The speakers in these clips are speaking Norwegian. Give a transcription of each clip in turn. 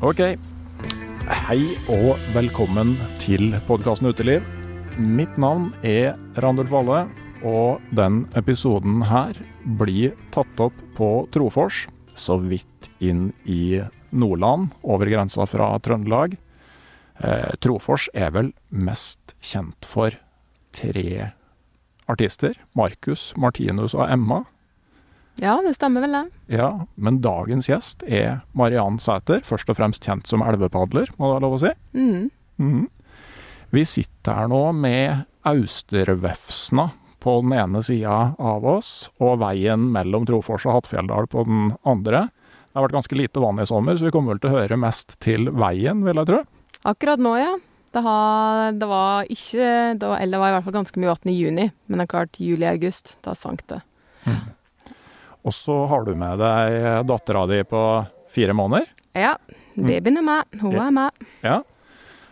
Ok. Hei og velkommen til podkasten Uteliv. Mitt navn er Randulf Valle, og den episoden her blir tatt opp på Trofors, så vidt inn i Nordland, over grensa fra Trøndelag. Eh, Trofors er vel mest kjent for tre artister. Markus, Martinus og Emma. Ja, det stemmer vel det. Ja, men dagens gjest er Mariann Sæter, først og fremst kjent som elvepadler, må det være lov å si. Mm. Mhm. Vi sitter her nå med Austervefsna på den ene sida av oss, og veien mellom Trofors og Hattfjelldal på den andre. Det har vært ganske lite vann i sommer, så vi kommer vel til å høre mest til veien, vil jeg tro. Akkurat nå, ja. Det, har, det var ikke det var, Eller det var i hvert fall ganske mye vann i juni, men det er klart juli-august, da sank det. Og så har du med deg dattera di på fire måneder. Ja, babyen er med. Hun er med. Ja.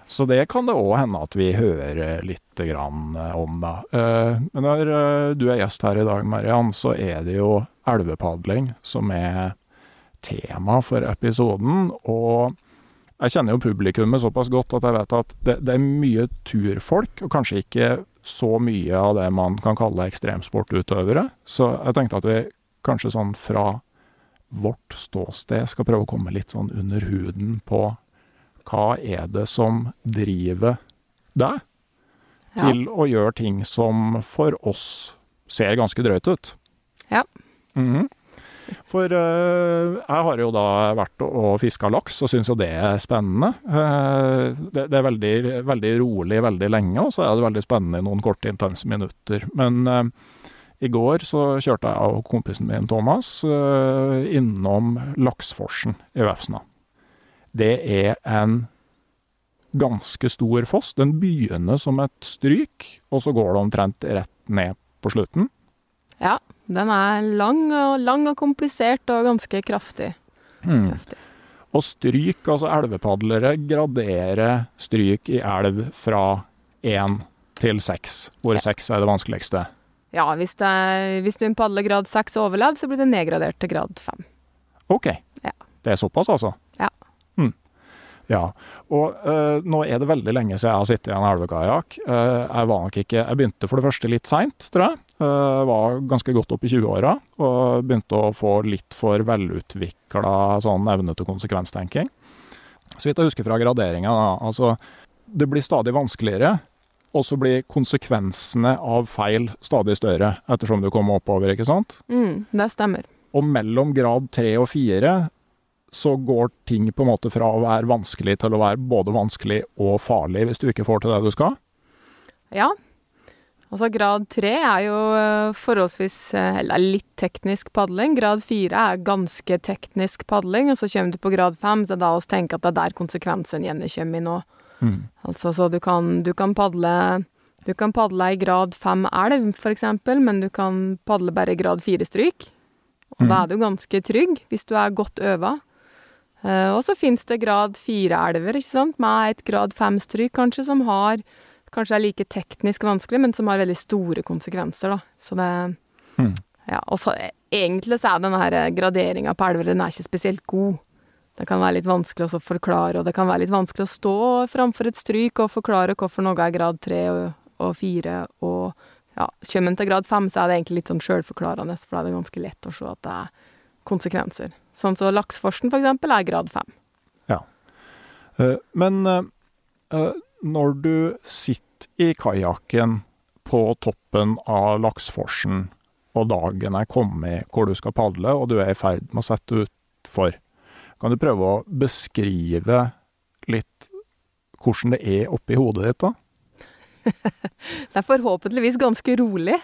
Så det kan det òg hende at vi hører litt grann om, da. Eh, Men når eh, du er gjest her i dag, Mariann, så er det jo elvepadling som er tema for episoden. Og jeg kjenner jo publikummet såpass godt at jeg vet at det, det er mye turfolk, og kanskje ikke så mye av det man kan kalle ekstremsportutøvere. Så jeg tenkte at vi kanskje sånn fra vårt ståsted skal prøve å komme litt sånn under huden på hva er det som driver deg Ja. til å gjøre ting som for oss ser ganske drøyt ut? Ja. Mhm. For uh, jeg har jo da vært og, fiska laks, og syns jo det er spennende. Uh, det, det er veldig, veldig rolig veldig lenge, og så er det veldig spennende i noen korte, intense minutter. Men eh, i går så kjørte jeg og kompisen min Thomas eh, innom Laksforsen i Vefsna. Det er en ganske stor foss. Den begynner som et stryk, og så går det omtrent rett ned på slutten. Ja, den er lang og, lang og komplisert og ganske kraftig. Mm. kraftig. Og stryk, altså elvepadlere, graderer stryk i elv fra én til seks, hvor Ja. er det vanskeligste. Ja, hvis, det hvis du er en grad 6 og overlevd, så blir det nedgradert til grad 5. OK. Ja. Det er såpass, altså? Ja. Mm. Ja. Og eh, nå er det veldig lenge siden jeg har sittet i en elvekajakk. Uh, jeg var nok ikke Jeg begynte for det første litt seint, tror jeg. Uh, var ganske godt opp i 20-åra og begynte å få litt for velutvikla sånn evne til konsekvenstenking. Så vidt jeg husker fra graderinga, da, altså Det blir stadig vanskeligere, og så blir konsekvensene av feil stadig større ettersom du kommer oppover, ikke sant? Mm, det stemmer. Og mellom grad tre og fire, så går ting på en måte fra å være vanskelig til å være både vanskelig og farlig hvis du ikke får til det du skal? Ja. Altså grad tre er jo eh, forholdsvis eh, Eller litt teknisk padling. Grad fire er ganske teknisk padling, og så kommer du på grad fem. Det er da vi tenker at det er der konsekvensen gjerne kommer inn nå. Mm. Altså så du kan, du kan padle Du kan padle i grad fem elv, for eksempel, men du kan padle bare grad fire stryk. Og da er du ganske trygg, hvis du er godt øva. Uh, og så fins det grad fire-elver, ikke sant, med et grad fem-stryk, kanskje, som har Kanskje er like teknisk vanskelig, men som har veldig store konsekvenser, da. Så det Mm. Ja. Og så eh, egentlig så er denne graderinga på elver, den er ikke spesielt god. Det kan være litt vanskelig å forklare, og det kan være litt vanskelig å stå framfor et stryk og forklare hvorfor noe er grad tre og, og fire, og ja, kommer en til grad fem, så er det egentlig litt sånn sjølforklarende, for da er det ganske lett å se at det er konsekvenser. Sånn som så lakseforsten, for eksempel, er grad fem. Ja. Men eh, eh, når du sitter i kajakken på toppen av Laksforsen, og dagen er kommet hvor du skal padle, og du er i ferd med å sette utfor, kan du prøve å beskrive litt hvordan det er oppi hodet ditt da? Det er forhåpentligvis ganske rolig.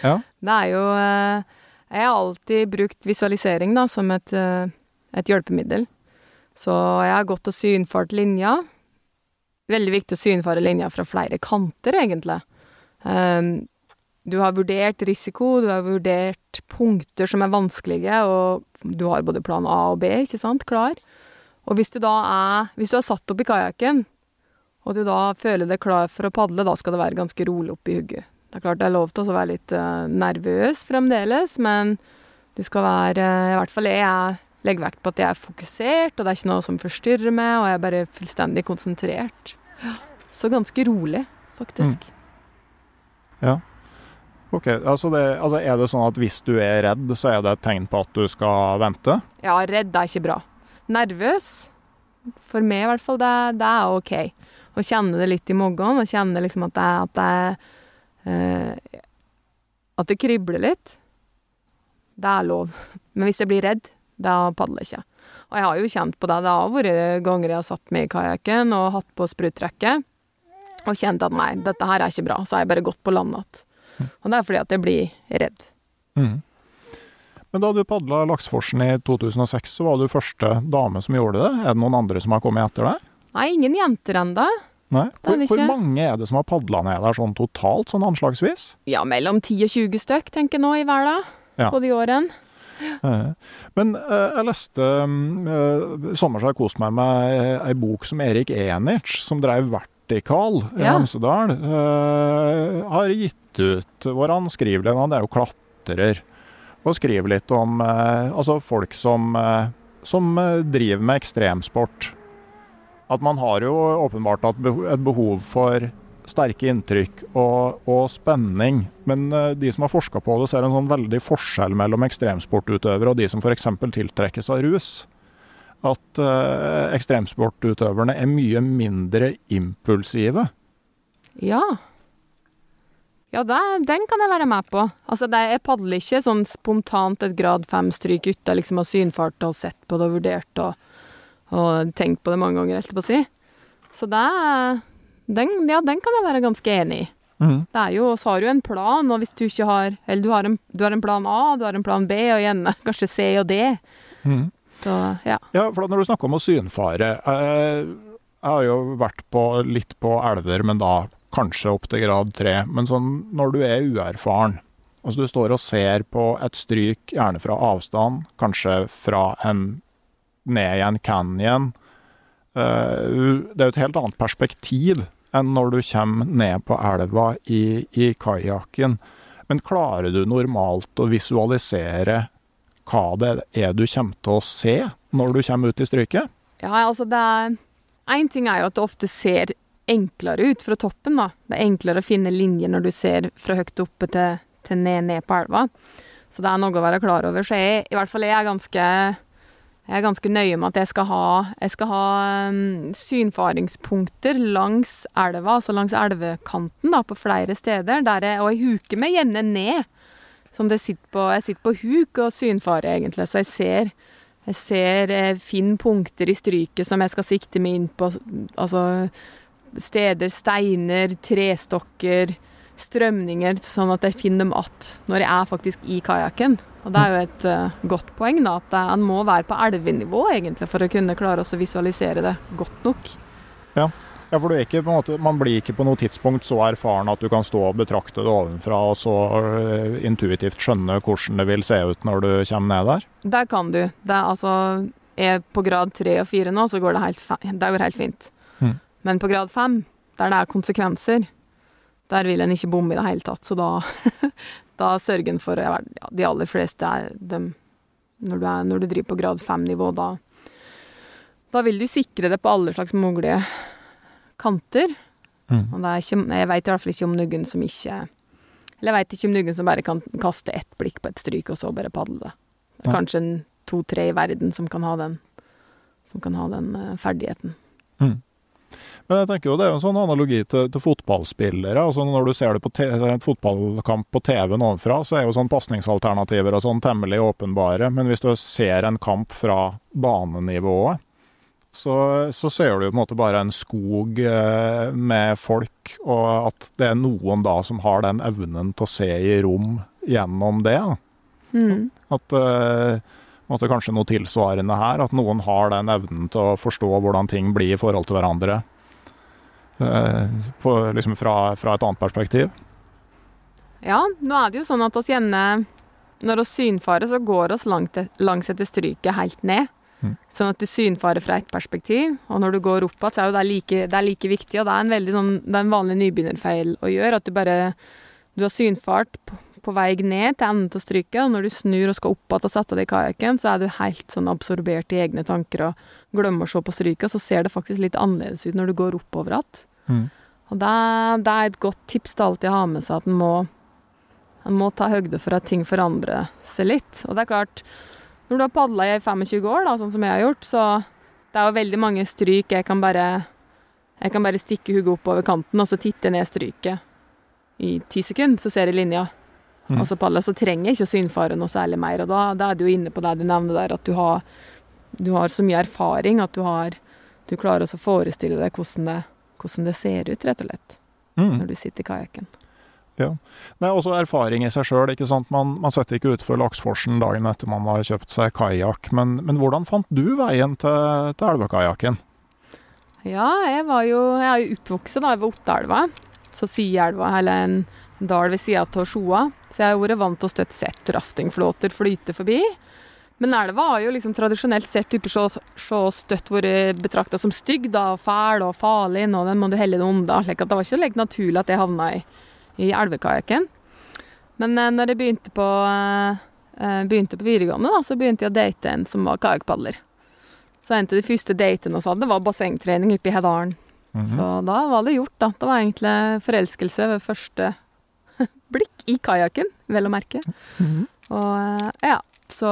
Ja. Det er jo eh, Jeg har alltid brukt visualisering da, som et, eh, et hjelpemiddel. Så jeg har gått og synfart linja. Veldig viktig å synfare linja fra flere kanter, egentlig. Um, du har vurdert risiko, du har vurdert punkter som er vanskelige, og du har både plan A og B, ikke sant, klar. Og hvis du da er Hvis du har satt opp i kajakken, og du da føler deg klar for å padle, da skal det være ganske rolig oppi hugget. Det er klart det er lov til å være litt uh, nervøs fremdeles, men du skal være I hvert fall jeg legger vekt på at jeg er fokusert, og det er ikke noe som forstyrrer meg, og jeg er bare fullstendig konsentrert. Så ganske rolig, faktisk. Ja. Ok, altså, det, altså Er det sånn at hvis du er redd, så er det et tegn på at du skal vente? Ja, redd er ikke bra. Nervøs, for meg i hvert fall, det, det er ok. Å kjenne det litt i magen, og kjenne liksom at det, at det eh, At det kribler litt. Det er lov. Men hvis jeg blir redd, da padler jeg ikke. Og jeg har jo kjent på det. Det har vært ganger jeg har satt meg i kajakken og hatt på spruttrekket og kjent at nei, dette her er ikke bra. Så har jeg bare gått på land igjen. Og det er fordi at jeg blir redd. Mm. Men da du padla Laksforsen i 2006, så var du første dame som gjorde det. Er det noen andre som har kommet etter deg? Nei, ingen jenter ennå. Hvor, hvor mange er det som har padla ned der sånn totalt, sånn anslagsvis? Ja, mellom 10 og 20 stykk, tenker jeg nå, i verden. Ja. På de årene. Men eh, jeg leste mm, eh, sommer så har jeg kost meg med ei bok som Erik Enertz, som drev Vertikal i Ja. Hemsedal, uh, har gitt ut, hvor han skriver litt, han er jo klatrer, og skriver litt om uh, altså folk som, uh, som eh, driver med ekstremsport. At man har jo åpenbart et behov for sterke inntrykk og, og spenning, men eh, de som har forska på det, ser en sånn veldig forskjell mellom ekstremsportutøvere og de som f.eks. tiltrekkes av rus. At eh, ekstremsportutøverne er mye mindre impulsive. Ja. Ja, det, den kan jeg være med på. Altså, det, jeg padler ikke sånn spontant et grad fem-stryk ut av liksom har synfart og sett på det og vurdert og, og tenkt på det mange ganger, helt på å si. Så det den, Ja, den kan jeg være ganske enig i. Det er jo, så har du en plan, og hvis du ikke har Eller du har en, du har en plan A, du har en plan B, og gjerne kanskje C og D. Så ja. Ja, for når du snakker om å synfare eh, Jeg har jo vært på, litt på elver, men da kanskje opp til grad tre. Men sånn når du er uerfaren, altså du står og ser på et stryk, gjerne fra avstand, kanskje fra en ned i en canyon eh, Det er jo et helt annet perspektiv enn når du kommer ned på elva i, i kajakken. Men klarer du normalt å visualisere hva det er du kommer til å se når du kommer ut i stryket? Ja, altså det Én ting er jo at det ofte ser enklere ut fra toppen, da. Det er enklere å finne linjer når du ser fra høyt oppe til, til ned, ned på elva. Så det er noe å være klar over. Så jeg, i hvert fall jeg er ganske jeg er ganske nøye med at jeg skal ha, jeg skal ha um, synfaringspunkter langs elva, altså langs elvekanten, da, på flere steder. Der jeg, og jeg huker meg gjerne ned. Som det sitter på, jeg sitter på huk og synfarer, egentlig, så jeg ser Jeg ser jeg finner punkter i stryket som jeg skal sikte meg inn på. Altså steder, steiner, trestokker, strømninger, sånn at jeg finner dem igjen når jeg er faktisk i kajakken. Og det er jo et uh, godt poeng, da, at en må være på elvenivå egentlig for å kunne klare å visualisere det godt nok. Ja, ja for ikke, måte, man blir ikke på noe tidspunkt så erfaren at du kan stå og betrakte det ovenfra og så uh, intuitivt skjønne hvordan det vil se ut når du kommer ned der? Der kan du. Det er altså er på grad tre og fire nå, så går det helt, det går helt fint. Mm. Men på grad fem, der det er konsekvenser, der vil en ikke bomme i det hele tatt. Så da, da sørger en for ja, De aller fleste er dem når du, er, når du driver på grad fem-nivå, da, da vil du sikre det på alle slags mulige kanter. Mm. Og ikke, jeg veit i hvert fall ikke om noen som ikke Eller jeg veit ikke om noen som bare kan kaste ett blikk på et stryk, og så bare padle det. Er kanskje en to-tre i verden som kan ha den, som kan ha den uh, ferdigheten. Mm. Men jeg tenker jo det er jo en sånn analogi til, til fotballspillere. altså Når du ser det på et fotballkamp på TV-en ovenfra, så er jo sånn pasningsalternativer og sånn temmelig åpenbare. Men hvis du ser en kamp fra banenivået, så, så, ser du på en måte bare en skog eh, med folk, og at det er noen da som har den evnen til å se i rom gjennom det. Mm. At eh, måtte kanskje noe tilsvarende her, at noen har den evnen til å forstå hvordan ting blir i forhold til hverandre. Eh, på, liksom fra, fra, et annet perspektiv? Ja, nå er det jo sånn at oss gjerne Når oss synfarer, så går oss langt, langs etter stryket helt ned. Mm. Sånn at du synfarer fra ett perspektiv, og når du går opp igjen, så er jo det like, det er like viktig. Og det er en veldig sånn, det er en vanlig nybegynnerfeil å gjøre, at du bare Du har synfart på, på vei ned til enden av stryket, og når du snur og skal opp igjen og sette deg i kajakken, så er du helt sånn absorbert i egne tanker og glemmer å se på stryket, så ser det faktisk litt annerledes ut når du går oppover igjen. Mm. Og det, det, er et godt tips til alltid å ha med seg at en må, en må ta høgde for at ting forandrer seg litt. Og det er klart, når du har padla i 25 år, da, sånn som jeg har gjort, så det er jo veldig mange stryk jeg kan bare jeg kan bare stikke hodet opp over kanten og så titte ned stryket i ti sekunder, så ser jeg linja. Mm. Og så padler så trenger jeg ikke å synfare noe særlig mer. Og da, da, er du inne på det du nevner der, at du har, du har så mye erfaring at du har Du klarer å forestille deg hvordan det hvordan det ser ut, rett og slett, mm. når du sitter i kajakken. Ja. Det er også erfaring i seg sjøl. Man, man setter ikke utfor Laksforsen dagen etter man har kjøpt seg kajakk. Men, men, hvordan fant du veien til, til elvekajakken? Ja, jeg var jo Jeg er jo oppvokst ved Ottelva. Så Sielva, eller en dal ved sida av Sjoa. Så jeg har vært vant til å støtte sett raftingflåter flyte forbi. Men elva har jo liksom tradisjonelt sett typer så, så støtt vært betrakta som stygg, da, fæl og farlig, og den må du helle deg unna. Like det var ikke like naturlig at jeg havna i, i elvekajakken. Men eh, når jeg begynte på, eh, eh, begynte på videregående, da, så begynte jeg å date en som var kajakkpadler. Så en av de første datene vi hadde, var bassengtrening oppe i Hedalen. Mm -hmm. Så da var det gjort, da. Det var egentlig forelskelse ved første blikk i kajakken, vel å merke. Mm -hmm. Og ja, så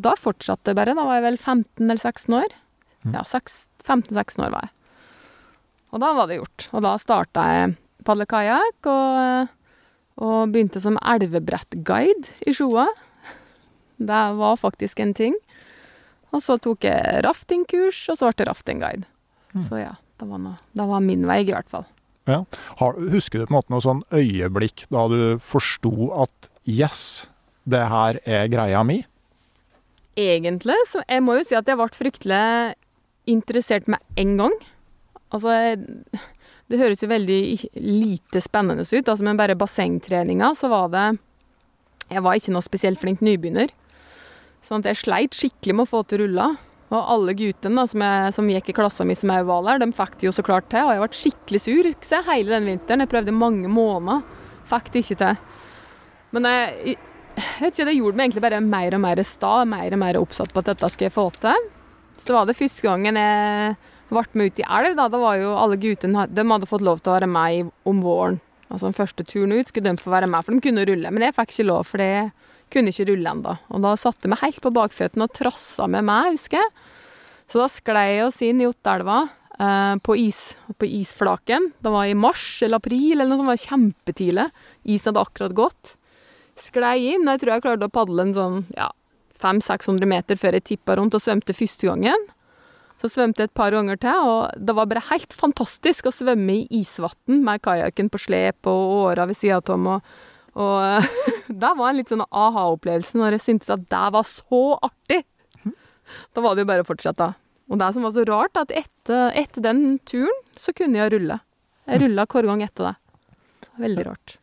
da fortsatte det bare. Da var jeg vel 15 eller 16 år. Mm. Ja, 15-16 år var jeg. Og da var det gjort. Og da starta jeg padle kajakk og, og, begynte som elvebrettguide i Sjoa. Det var faktisk en ting. Og så tok jeg raftingkurs, og så ble det raftingguide. Mm. Så ja, det var, noe, det var min vei, i hvert fall. Ja. husker du på en måte noe sånn øyeblikk da du forsto at yes, det her er greia mi? Egentlig, så jeg må jo si at jeg ble fryktelig interessert med en gang. Altså, det høres jo veldig lite spennende ut. Altså, men bare bassengtreninga, så var det Jeg var ikke noe spesielt flink nybegynner. Sånn at jeg sleit skikkelig med å få til rulla. Og alle guttene som, som, gikk i klassa mi som òg var der, de fikk det jo så klart til. Og jeg ble skikkelig sur ikke hele den vinteren. Jeg prøvde mange måneder. Fikk det ikke til. Men jeg jeg vet ikke, Det gjorde meg egentlig bare mer og mer sta, mer og mer oppsatt på at dette skulle jeg få til. Så var det første gangen jeg ble med ut i elv. Da, da var jo alle guttene de hadde fått lov til å være med om våren. Altså Den første turen ut skulle de få være med, for de kunne rulle. Men jeg fikk ikke lov, for jeg kunne ikke rulle ennå. Og da satte vi helt på bakføttene og trassa med meg, husker jeg. Så da sklei jeg oss inn i Ottelva eh, på, is, på isflaken. Det var i mars eller april eller noe sånt, det var kjempetidlig. Isen hadde akkurat gått sklei inn. og Jeg tror jeg klarte å padle en sånn ja, 500-600 meter før jeg tippa rundt og svømte første gangen. Så svømte jeg et par ganger til, og det var bare helt fantastisk å svømme i isvann med kajakken på slep og åra ved sida av meg. Og, og det var en litt sånn aha-opplevelse når jeg syntes at det var så artig. Da var det jo bare å fortsette. Og det som var så rart, at etter, etter den turen så kunne jeg rulle. Jeg rulla hver gang etter det. Veldig rart.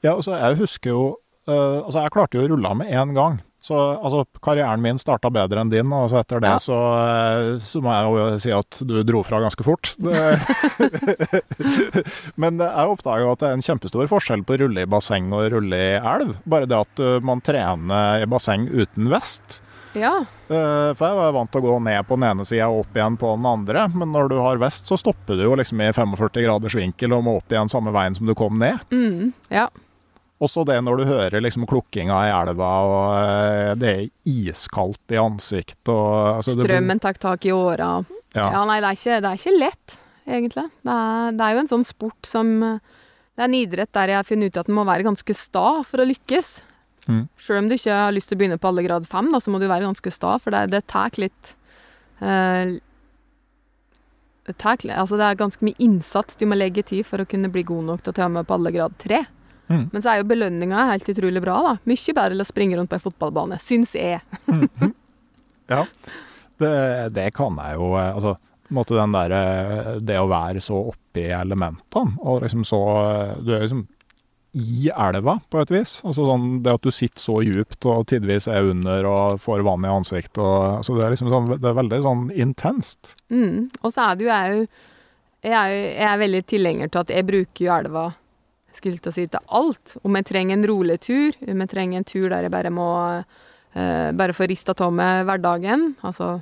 Ja, altså jeg husker jo uh, Altså jeg klarte jo å rulle med én gang. Så altså, karrieren min starta bedre enn din, og så etter det Ja. så, eh, så må jeg jo si at du dro fra ganske fort. Men jeg oppdaga at det er en kjempestor forskjell på å rulle i basseng og rulle i elv. Bare det at uh, man trener i basseng uten vest. Ja. Eh, For jeg var vant til å gå ned på den ene sida og opp igjen på den andre, men når du har vest, så stopper du jo liksom i 45 graders vinkel og må opp igjen samme veien som du kom ned. Mm, ja. Også det når du hører liksom klukkinga i elva, og eh, det er iskaldt i ansiktet og altså, Strømmen tar tak i åra. Ja. Ja. nei, det er, ikke, det er ikke lett, egentlig. Det er, det er jo en sånn sport som Det er en idrett der jeg har funnet ut at den må være ganske sta for å lykkes. Mm. Sjøl om du ikke har lyst til å begynne på alle grad fem, da, så må du være ganske sta, for det, det tar litt eh, det, tar, altså det er ganske mye innsats du må legge i tid for å kunne bli god nok til å ta med på alle grad tre. Mm. Men så er jo belønninga helt utrolig bra. da. Mye bedre enn å springe rundt på ei fotballbane, syns jeg. Ja, det, det kan jeg jo eh, Altså, måte den der, eh, det å være så oppi elementene, og liksom så eh, Du er liksom i elva, på et vis. Altså sånn, Det at du sitter så djupt og tidvis er under og får vann i ansiktet. Og, altså det, er liksom sånn, det er veldig sånn intenst. Mm. Og så er det jo jeg er jo jeg er, jo, jeg er veldig tilhenger til at jeg bruker jo elva skulle til å si til alt. Om jeg trenger en rolig tur, om jeg trenger en tur der jeg bare må eh, bare få rista av meg hverdagen, altså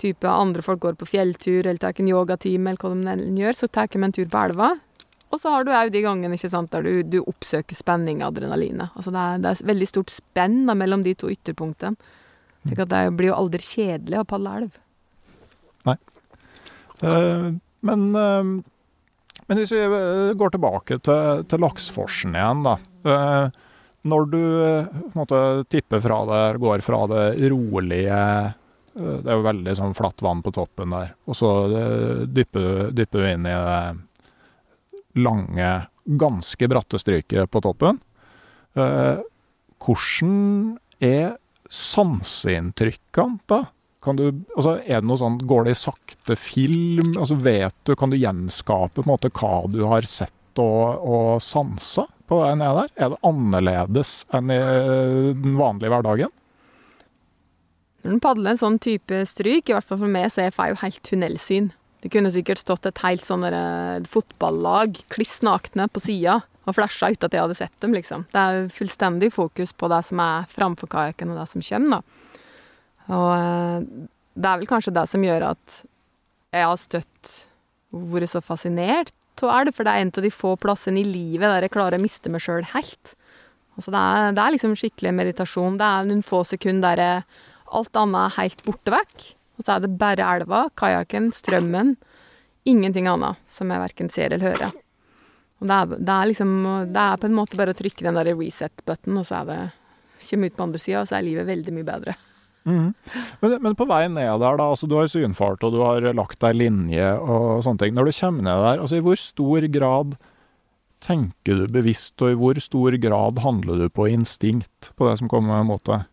type andre folk går på fjelltur eller tar en yogatime eller hva de gjør, så tar jeg meg en tur på elva. Og så har du òg de gangene ikke sant, der du, du oppsøker spenning og adrenalinet. Altså det, er, det er veldig stort spenn da, mellom de to ytterpunktene. Slik at det blir jo aldri kjedelig å padle elv. Eh, men, eh, men hvis vi eh, går tilbake til, til lakseforsen igjen, da. Eh, når du eh, måte tipper fra det, går fra det rolige Det er jo veldig sånn flatt vann på toppen der, og så dypper, dypper du inn i det lange, ganske bratte stryket på toppen. Hvordan er sanseinntrykkene da? Kan du, altså, er det noe sånn, Går det i sakte film? Altså, vet du, Kan du gjenskape på en måte hva du har sett og, og sansa på deg nede der? Er det annerledes enn i øh, den vanlige hverdagen? Når du padler en sånn type stryk, i hvert fall for meg, så er jeg jo helt tunnelsyn. Det kunne sikkert stått et helt sånn fotballag kliss nakne på sida og flasha uten at jeg hadde sett dem, liksom. Det er fullstendig fokus på det som er framfor kajakken og det som kommer, da. Og eh, det er vel kanskje det som gjør at jeg har støtt vært så fascinert av elv, for det er en av de få plassene i livet der jeg klarer å miste meg sjøl helt. Altså det, er, det er liksom skikkelig meditasjon. Det er noen få sekunder der alt annet er helt borte vekk. Og så er det bare elva, kajakken, strømmen. Ingenting annet som jeg verken ser eller hører. Og det er, det er liksom Det er på en måte bare å trykke den der reset-button, og så er det Kommer ut på andre sida, og så er livet veldig mye bedre. Men, men på vei ned der, da, altså du har synfart og du har lagt deg linje og sånne ting. Når du kommer ned der, altså i hvor stor grad tenker du bevisst, og i hvor stor grad handler du på instinkt på det som kommer mot deg?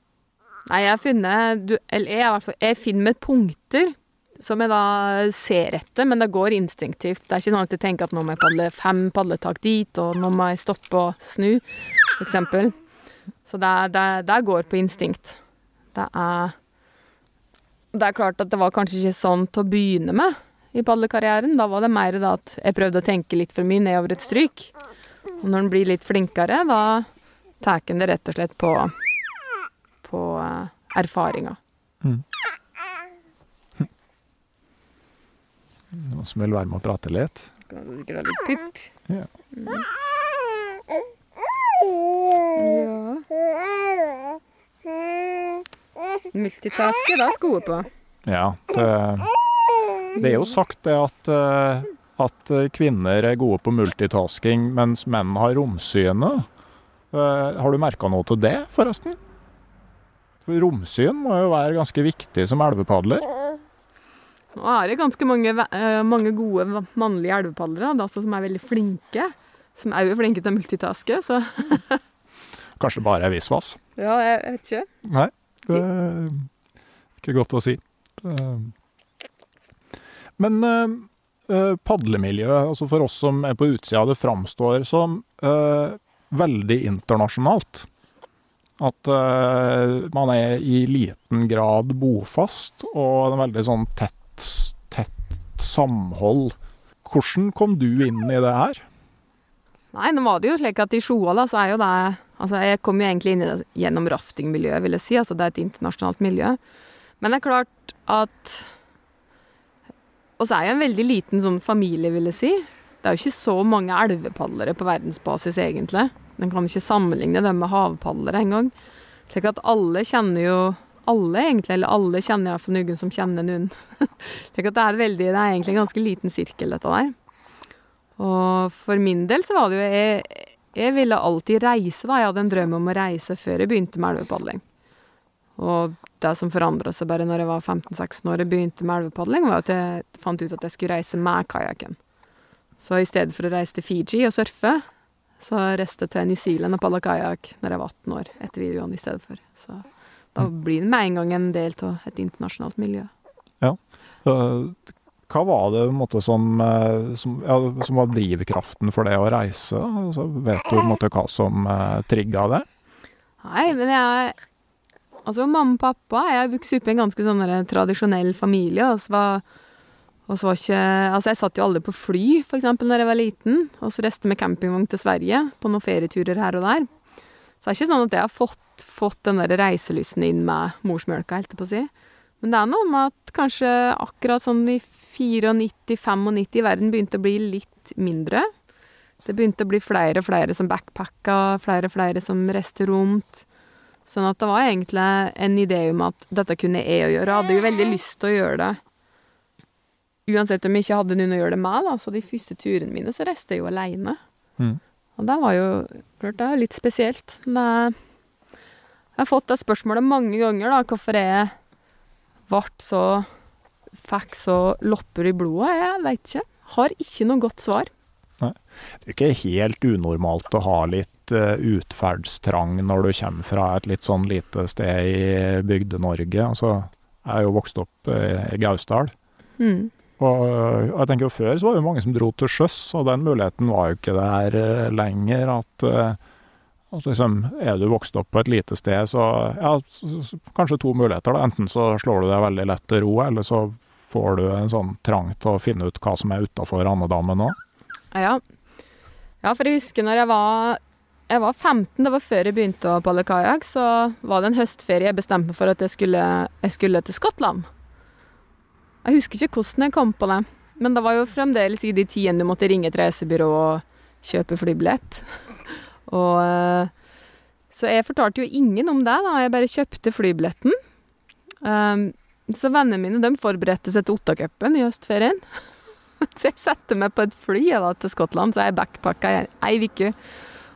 Nei, jeg funnet du, Eller jeg, jeg finner med punkter som jeg da ser etter, men det går instinktivt. Det er ikke sånn at jeg tenker at nå må jeg padle fem padletak dit, og nå må jeg stoppe og snu, eksempel. Så det, det, det går på instinkt. Det er Det er klart at det var kanskje ikke sånn til å begynne med i padlekarrieren. Da var det mer da at jeg prøvde å tenke litt for mye nedover et stryk. Og når en blir litt flinkere, da tar en det rett og slett på på eh, erfaringa. Noen som vil være med og prate litt? Kan du sikkert ha litt pupp? Ja. Mm. Ja. Multitasker, det er sko på. Ja, det, det er jo sagt det at, eh, at kvinner er gode på multitasking, mens menn har romsyne. Eh, Har du merka noe til det, forresten? Romsyn må jo være ganske viktig som elvepadler. Nå er det ganske mange, eh, mange gode mannlige elvepadlere, da, altså, som er veldig flinke. Som òg er flinke til å multitaske, så Kanskje bare er visvas. ja, jeg vet ikke. Nei, det er ikke godt å si. Men eh, eh, padlemiljøet, altså for oss som er på utsida, det framstår som eh, veldig internasjonalt. At uh, man er i liten grad bofast, og er veldig sånn tett, tett samhold. Hvordan kom du inn i det her? Nei, nå var det jo slik at i Sjoala så er jo det Altså, jeg kom jo egentlig inn i det gjennom raftingmiljøet, vil jeg si. Altså, det er et internasjonalt miljø. Men det er klart at Og så er jeg en veldig liten sånn familie, vil jeg si. Det er jo ikke så mange elvepadlere på verdensbasis, egentlig. Den kan ikke sammenligne dem med havpadlere engang. Slik at alle kjenner jo Alle, egentlig, eller alle kjenner iallfall noen som kjenner noen. Slik at det er, veldig, det er egentlig en ganske liten sirkel, dette der. Og for min del så var det jo jeg, jeg ville alltid reise, da. Jeg hadde en drøm om å reise før jeg begynte med elvepadling. Og det som forandra seg bare når jeg var 15-16 år og begynte med elvepadling, var at jeg fant ut at jeg skulle reise med kajakken. Så i stedet for å reise til Fiji og surfe, så reiste jeg til New Zealand og padla kajakk når jeg var 18 år, etter videregående i stedet for. Så da blir det med en gang en del av et internasjonalt miljø. Eh, Hva var det måte, som, eh, som, ja, som var drivkraften for det å reise? Altså, vet du måte, hva som uh, trigga det? Nei, men jeg Altså, mamma og pappa Jeg vokste opp i en ganske sånn tradisjonell familie. Og så var, var ikke Altså, jeg satt jo aldri på fly, eksempel, når jeg var liten. Og så reiste med campingvogn til Sverige på noen ferieturer her og der. Så det er ikke sånn at jeg har fått, fått den der reiselysten inn med morsmjølka, helt på å si. Men det er noe med at kanskje akkurat sånn i 94-95 verden begynte å bli litt mindre. Det begynte å bli flere og flere som backpacka, flere og flere som reiste rundt. Sånn at det var egentlig en idé om at dette kunne jeg å gjøre. Jeg hadde jo veldig lyst til å gjøre det. Uansett om jeg ikke hadde noen å gjøre det med, da. Så de første turene mine så reiste jeg jo aleine. Mm. Og det var jo klart det er litt spesielt. Det, jeg har fått det spørsmålet mange ganger, da, hvorfor jeg ble så Fikk så lopper i blodet. Jeg veit ikke. Har ikke noe godt svar. Det er ikke helt unormalt å ha litt uh, utferdstrang når du kommer fra et litt sånn lite sted i Bygde-Norge. Altså, jeg er jo vokst opp uh, i Gausdal. Mm. Og uh, jeg tenker jo Før så var det jo mange som dro til sjøs, og den muligheten var jo ikke der lenger. At, at liksom, er du vokst opp på et lite sted, så ja, kanskje to muligheter. da. Enten så slår du deg veldig lett til ro, eller så får du en sånn trang til å finne ut hva som er utafor andedammen òg. Ja. ja, for jeg husker når jeg var Jeg var 15, det var før jeg begynte å palle kajakk, så var det en høstferie jeg bestemte meg for at jeg skulle, jeg skulle til Skottland. Jeg husker ikke hvordan jeg kom på det, men det var jo fremdeles i de tidene du måtte ringe et reisebyrå og kjøpe flybillett. Og eh, Så jeg fortalte jo ingen om det, da. Jeg bare kjøpte flybilletten. Um, så vennene mine de forberedte seg til Ottacupen i høstferien. Så jeg satte meg på et fly da, til Skottland, så jeg backpacka i ei uke.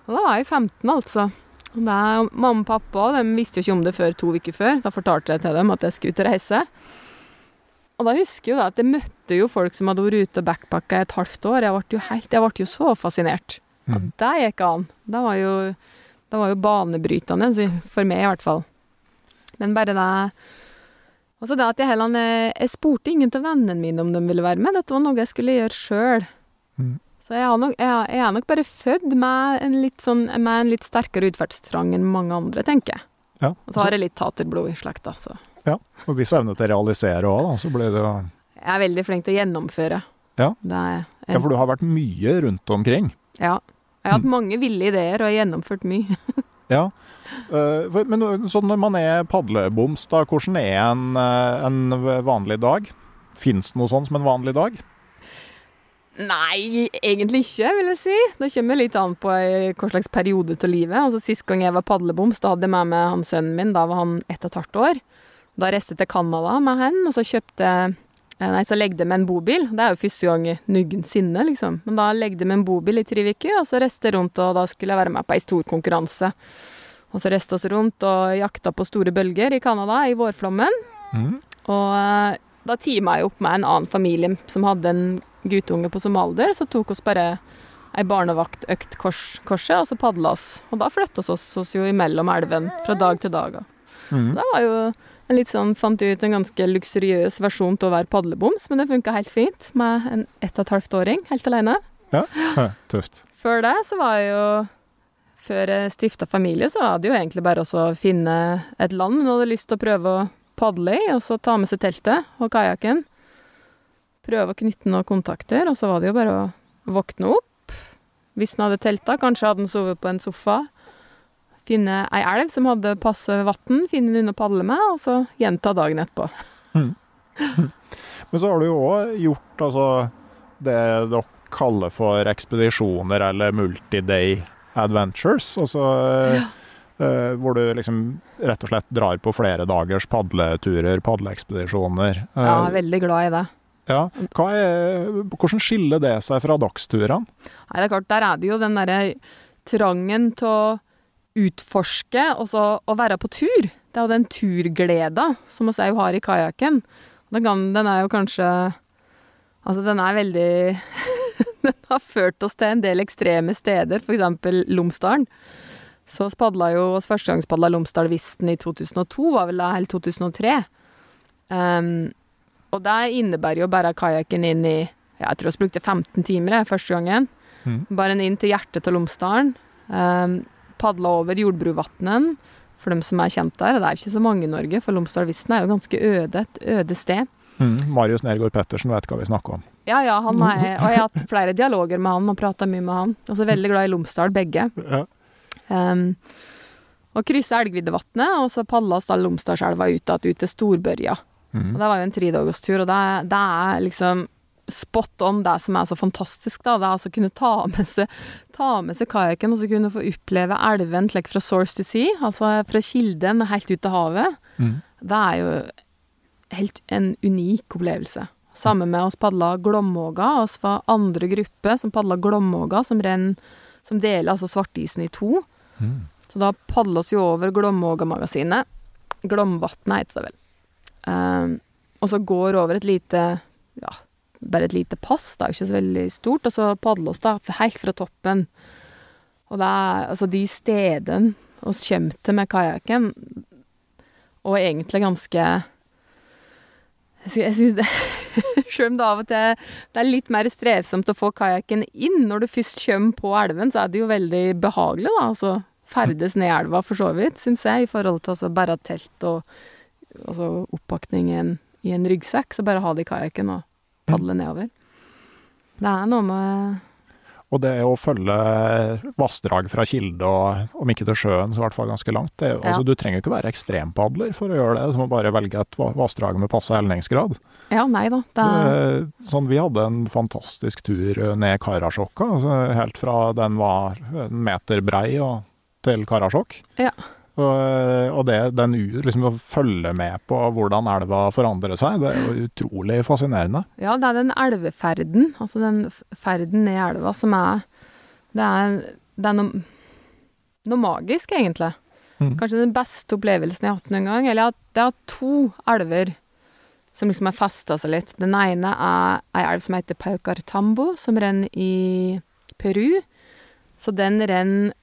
Og da var jeg 15, altså. Og da, mamma og pappa de visste jo ikke om det før to uker før. Da fortalte jeg til dem at jeg skulle ut og reise. Og da husker jeg jo da at jeg møtte jo folk som hadde vært ute og backpacka et halvt år. Jeg ble jo, helt, jeg ble jo så fascinert. At Mm. det gikk an. Det var jo, det var jo banebrytende, for meg i hvert fall. Men bare det Altså det at jeg heller Jeg, spurte ingen av vennene mine om de ville være med. Dette var noe jeg skulle gjøre sjøl. Mm. Så jeg, har nok, jeg, jeg er nok bare født med en litt, sånn, med en litt sterkere utferdstrang enn mange andre, tenker jeg. Ja, Og så har jeg litt taterblod i slekta, så og hvis evne til å realisere òg, da, så blir det jo jeg er veldig flink til å gjennomføre. Ja. Ja, for du har vært mye rundt omkring. ja. Jeg har hatt mange ville ideer og gjennomført mye. Ja. Eh, men sånn når man er padleboms, da, hvordan er en, eh, en vanlig dag? Fins det noe sånn som en vanlig dag? Nei, egentlig ikke, vil jeg si. Det kommer litt an på hva slags periode av livet. Altså, Sist gang jeg var padleboms, da hadde jeg med meg han sønnen min. Da var han ett og et halvt år. Da reiste jeg til Canada med han, og så kjøpte eh, Nei, så legde jeg med en bobil. Det er jo første gang noensinne, liksom. Men da legde jeg med en bobil i Triviki, og så reiste rundt, og da skulle jeg være med på ei stor konkurranse. Og så reiste oss rundt og jakta på store bølger i Canada i vårflommen. Mm. Og eh, da teama jeg opp med en annen familie som hadde en guttunge på som alder. så tok oss bare ei barnevaktøkt kors, korset, og så padla oss. Og da flytta oss oss jo imellom elven fra dag til dag. Mm. Det var jo en litt sånn, fant ut en ganske luksuriøs versjon til å være padleboms, men det funka helt fint med en ett og et halvt åring helt alene. Ja, tøft. Før det så var jeg jo Før jeg stifta familie, så var det jo egentlig bare å finne et land en hadde lyst til å prøve å padle i, og så ta med seg teltet og kajakken. Prøve å knytte noen kontakter, og så var det jo bare å våkne opp. Hvis en hadde telta, kanskje hadde en sovet på en sofa. Finne ei elv som hadde passe vann, finne noen å padle med, og så gjenta dagen etterpå. Men så har du jo òg gjort altså, det dere kaller for ekspedisjoner eller multi-day adventures. Altså eh, hvor du liksom rett og slett drar på flere dagers padleturer, padleekspedisjoner. Uh, Ja, jeg er veldig glad i det. ja. Er, hvordan skiller det seg fra dagsturene? Nei, det er klart, der er det jo den derre trangen til å utforske, og så å være på tur. Det er jo den turgleda som vi òg har i kajakken. Den, den er jo kanskje Altså, den er veldig Den har ført oss til en del ekstreme steder, eksempel Lomsdalen. Så vi padla jo oss første gang padla Lomsdalvisten i 2002, var vel da, eller 2003. Um, og det innebærer jo bare kajakken inn i ja, Jeg tror vi brukte 15 timer første gangen. Mm. Bare inn til hjertet til Lomsdalen. Um, padla over Jordbruvatnen, for dem som er kjent der. Det er jo ikke så mange i Norge, for Lomsdalvisten er jo ganske øde, et øde sted. Mm. Marius Nergård Pettersen vet hva vi snakker om. Ja, ja, han er, og jeg har hatt flere dialoger med han og prata mye med han. Altså veldig glad i Lomsdal, begge. Ja. Um, og kryssa Elgviddevatnet, og så padla oss da Lomsdalselva ut ut til Storbørja. Mm. Og det var jo en tredagerstur, og det, det er liksom spot on det som er så fantastisk, da. Det er altså å kunne ta med seg, ta med seg kajakken og så kunne få oppleve elven like, fra source to sea, altså fra kilden helt ut til havet. Mm. Det er jo helt en unik opplevelse. Sammen med oss padla Glommåga, oss var andre gruppe som padla Glommåga, som renn, som deler altså Svartisen i to. Mm. Så da padla oss jo over Glommåga-magasinet. Glomvatnet heter det vel. Um, og så går over et lite, ja, bare et lite pass, jo ikke så veldig stort, og så padler oss da helt fra toppen. Og det er altså de stedene oss kommer til med kajakken, og egentlig ganske Jeg synes det Sjøl om det av og til det er litt mer strevsomt å få kajakken inn, når du først kommer på elven, så er det jo veldig behagelig, da. Altså ferdes ned elva, for så vidt, syns jeg, i forhold til altså bare telt og altså oppakning i en, i en ryggsekk. Så bare ha det i kajakken og padle nedover. Det er noe med Og det å følge vassdrag fra kilde, og om ikke til sjøen, så i hvert fall ganske langt det, Ja. altså, Du trenger ikke være ekstrempadler for å gjøre det, du må bare velge et vassdrag med passe helningsgrad. Ja, nei da. Det er, Sånn, vi hadde en fantastisk tur ned Karasjokka, altså helt fra den var en meter brei og til Karasjok. Ja. Og, og det, den, liksom å følge med på hvordan elva forandrer seg, det er jo utrolig fascinerende. ja, det er den elveferden, altså den ferden ned elva, som er Det er, det er noe, noe magisk, egentlig. Mm. Kanskje den beste opplevelsen jeg har hatt noen gang. Eller at det er to elver som liksom har festa seg litt. Den ene er ei elv som heter Paucartambo, som renner i Peru. Så den renner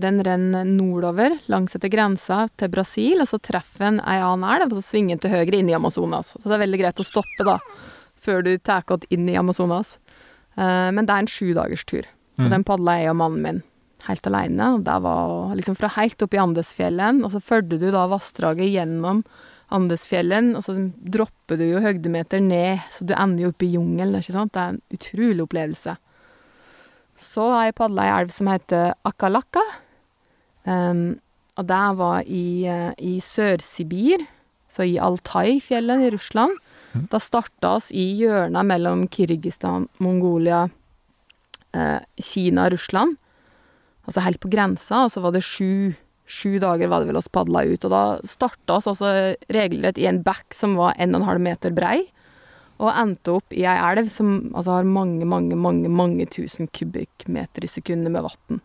den renner nordover langs etter grensa til Brasil, og så treffer den ei annen elv, og så svinger den til høyre inn i Amazonas. Så det er veldig greit å stoppe, da, før du tar godt inn i Amazonas. Eh, men det er en sjudagerstur. Og Mm. den padla jeg og mannen min helt aleine. Og det var liksom fra helt opp i Andesfjellen, og så fulgte du da vassdraget gjennom Andesfjellen, og så dropper du jo høydemeter ned, så du ender jo oppe i jungelen, ikke sant. Det er en utrolig opplevelse. Så har jeg padla ei elv som heter Akalaka. Og det var i, eh, i Sør-Sibir, så i Altai-fjellet i Russland. Da starta oss i hjørnet mellom Kirgisistan, Mongolia, eh, Kina og Russland. Altså helt på grensa, og så var det sju, sju dager var det vel oss padla ut. Og da starta oss altså regelrett i en bekk som var en og en halv meter brei, og endte opp i ei elv som altså har mange, mange, mange mange tusen kubikkmeter i sekundet med vann.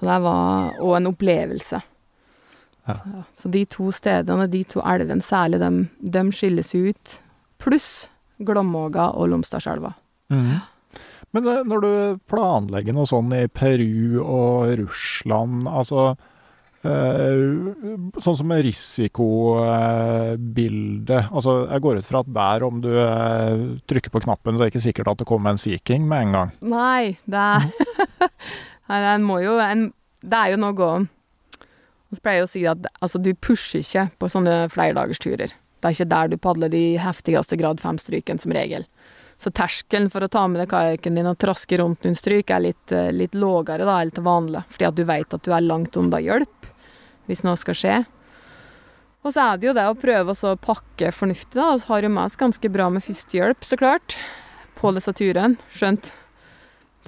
Så det var Og en opplevelse. Ja. Så, så de to stedene, de to elvene særlig, de, de skilles ut. Pluss Glommåga og Lomstadselva. Men eh, når du planlegger noe sånn i Peru og Russland, altså eh, Sånn som risikobildet. Altså, jeg går ut fra at der, om du eh, trykker på knappen, så er det ikke sikkert at det kommer en Sea King med en gang. Nei, det er Nei, en må jo en, Det er jo noe Vi pleier å si at altså, du pusher ikke på sånne flerdagersturer. Det er ikke der du padler de heftigste grad fem-strykene, som regel. Så terskelen for å ta med deg kajakken din og traske rundt noen stryk er litt, eh, litt lågere da, enn til vanlig, fordi at du vet at du er langt unna hjelp hvis noe skal skje. Og så er det jo det å prøve å pakke fornuftig, da. Vi har jo med oss ganske bra med førstehjelp, så klart, på disse turene. Skjønt.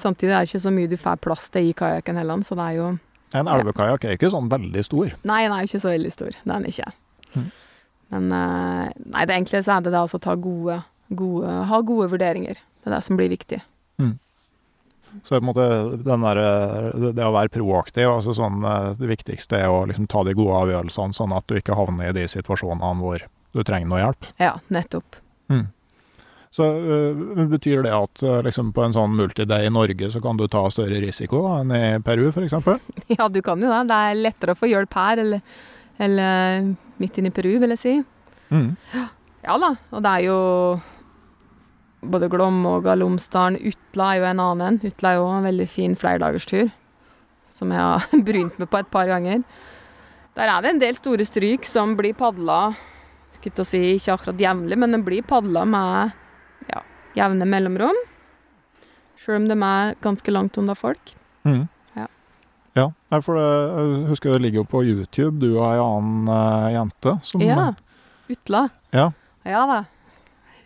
Samtidig er det ikke så mye du får plass til i kajakken heller, så det er jo En elvekajakk er ikke sånn veldig stor. Nei, den er ikke så veldig stor. Det er den ikke. Mm. Men eh, nei, det egentlig så er det det altså å ta gode, gode, ha gode vurderinger. Det er det som blir viktig. Så på en måte den der, det det å være proaktiv, altså sånn, eh, det viktigste er å liksom ta de gode avgjørelsene, sånn at du ikke havner i de situasjonene hvor du trenger noe hjelp. Ja, nettopp. Så øh, betyr det at øh, liksom på en sånn multiday i Norge så kan du ta større risiko da, enn i Peru f.eks.? Ja, du kan jo det. Det er lettere å få hjelp her eller, eller midt inne i Peru, vil jeg si. Mm. Ja da, og det er jo både Glommåga, Lomsdalen, Utla er jo en annen en. Utla er jo en veldig fin flerdagerstur, som jeg har brynt meg på et par ganger. Der er det en del store stryk som blir padla skulle til å si ikke akkurat jevnlig, men den blir padla med jevne mellomrom. Sjøl om de er ganske langt unna folk. Mm. Ja. Ja, for det, jeg husker det ligger jo på YouTube, du og ei annen uh, jente som Ja. Utla. Ja. Ja da.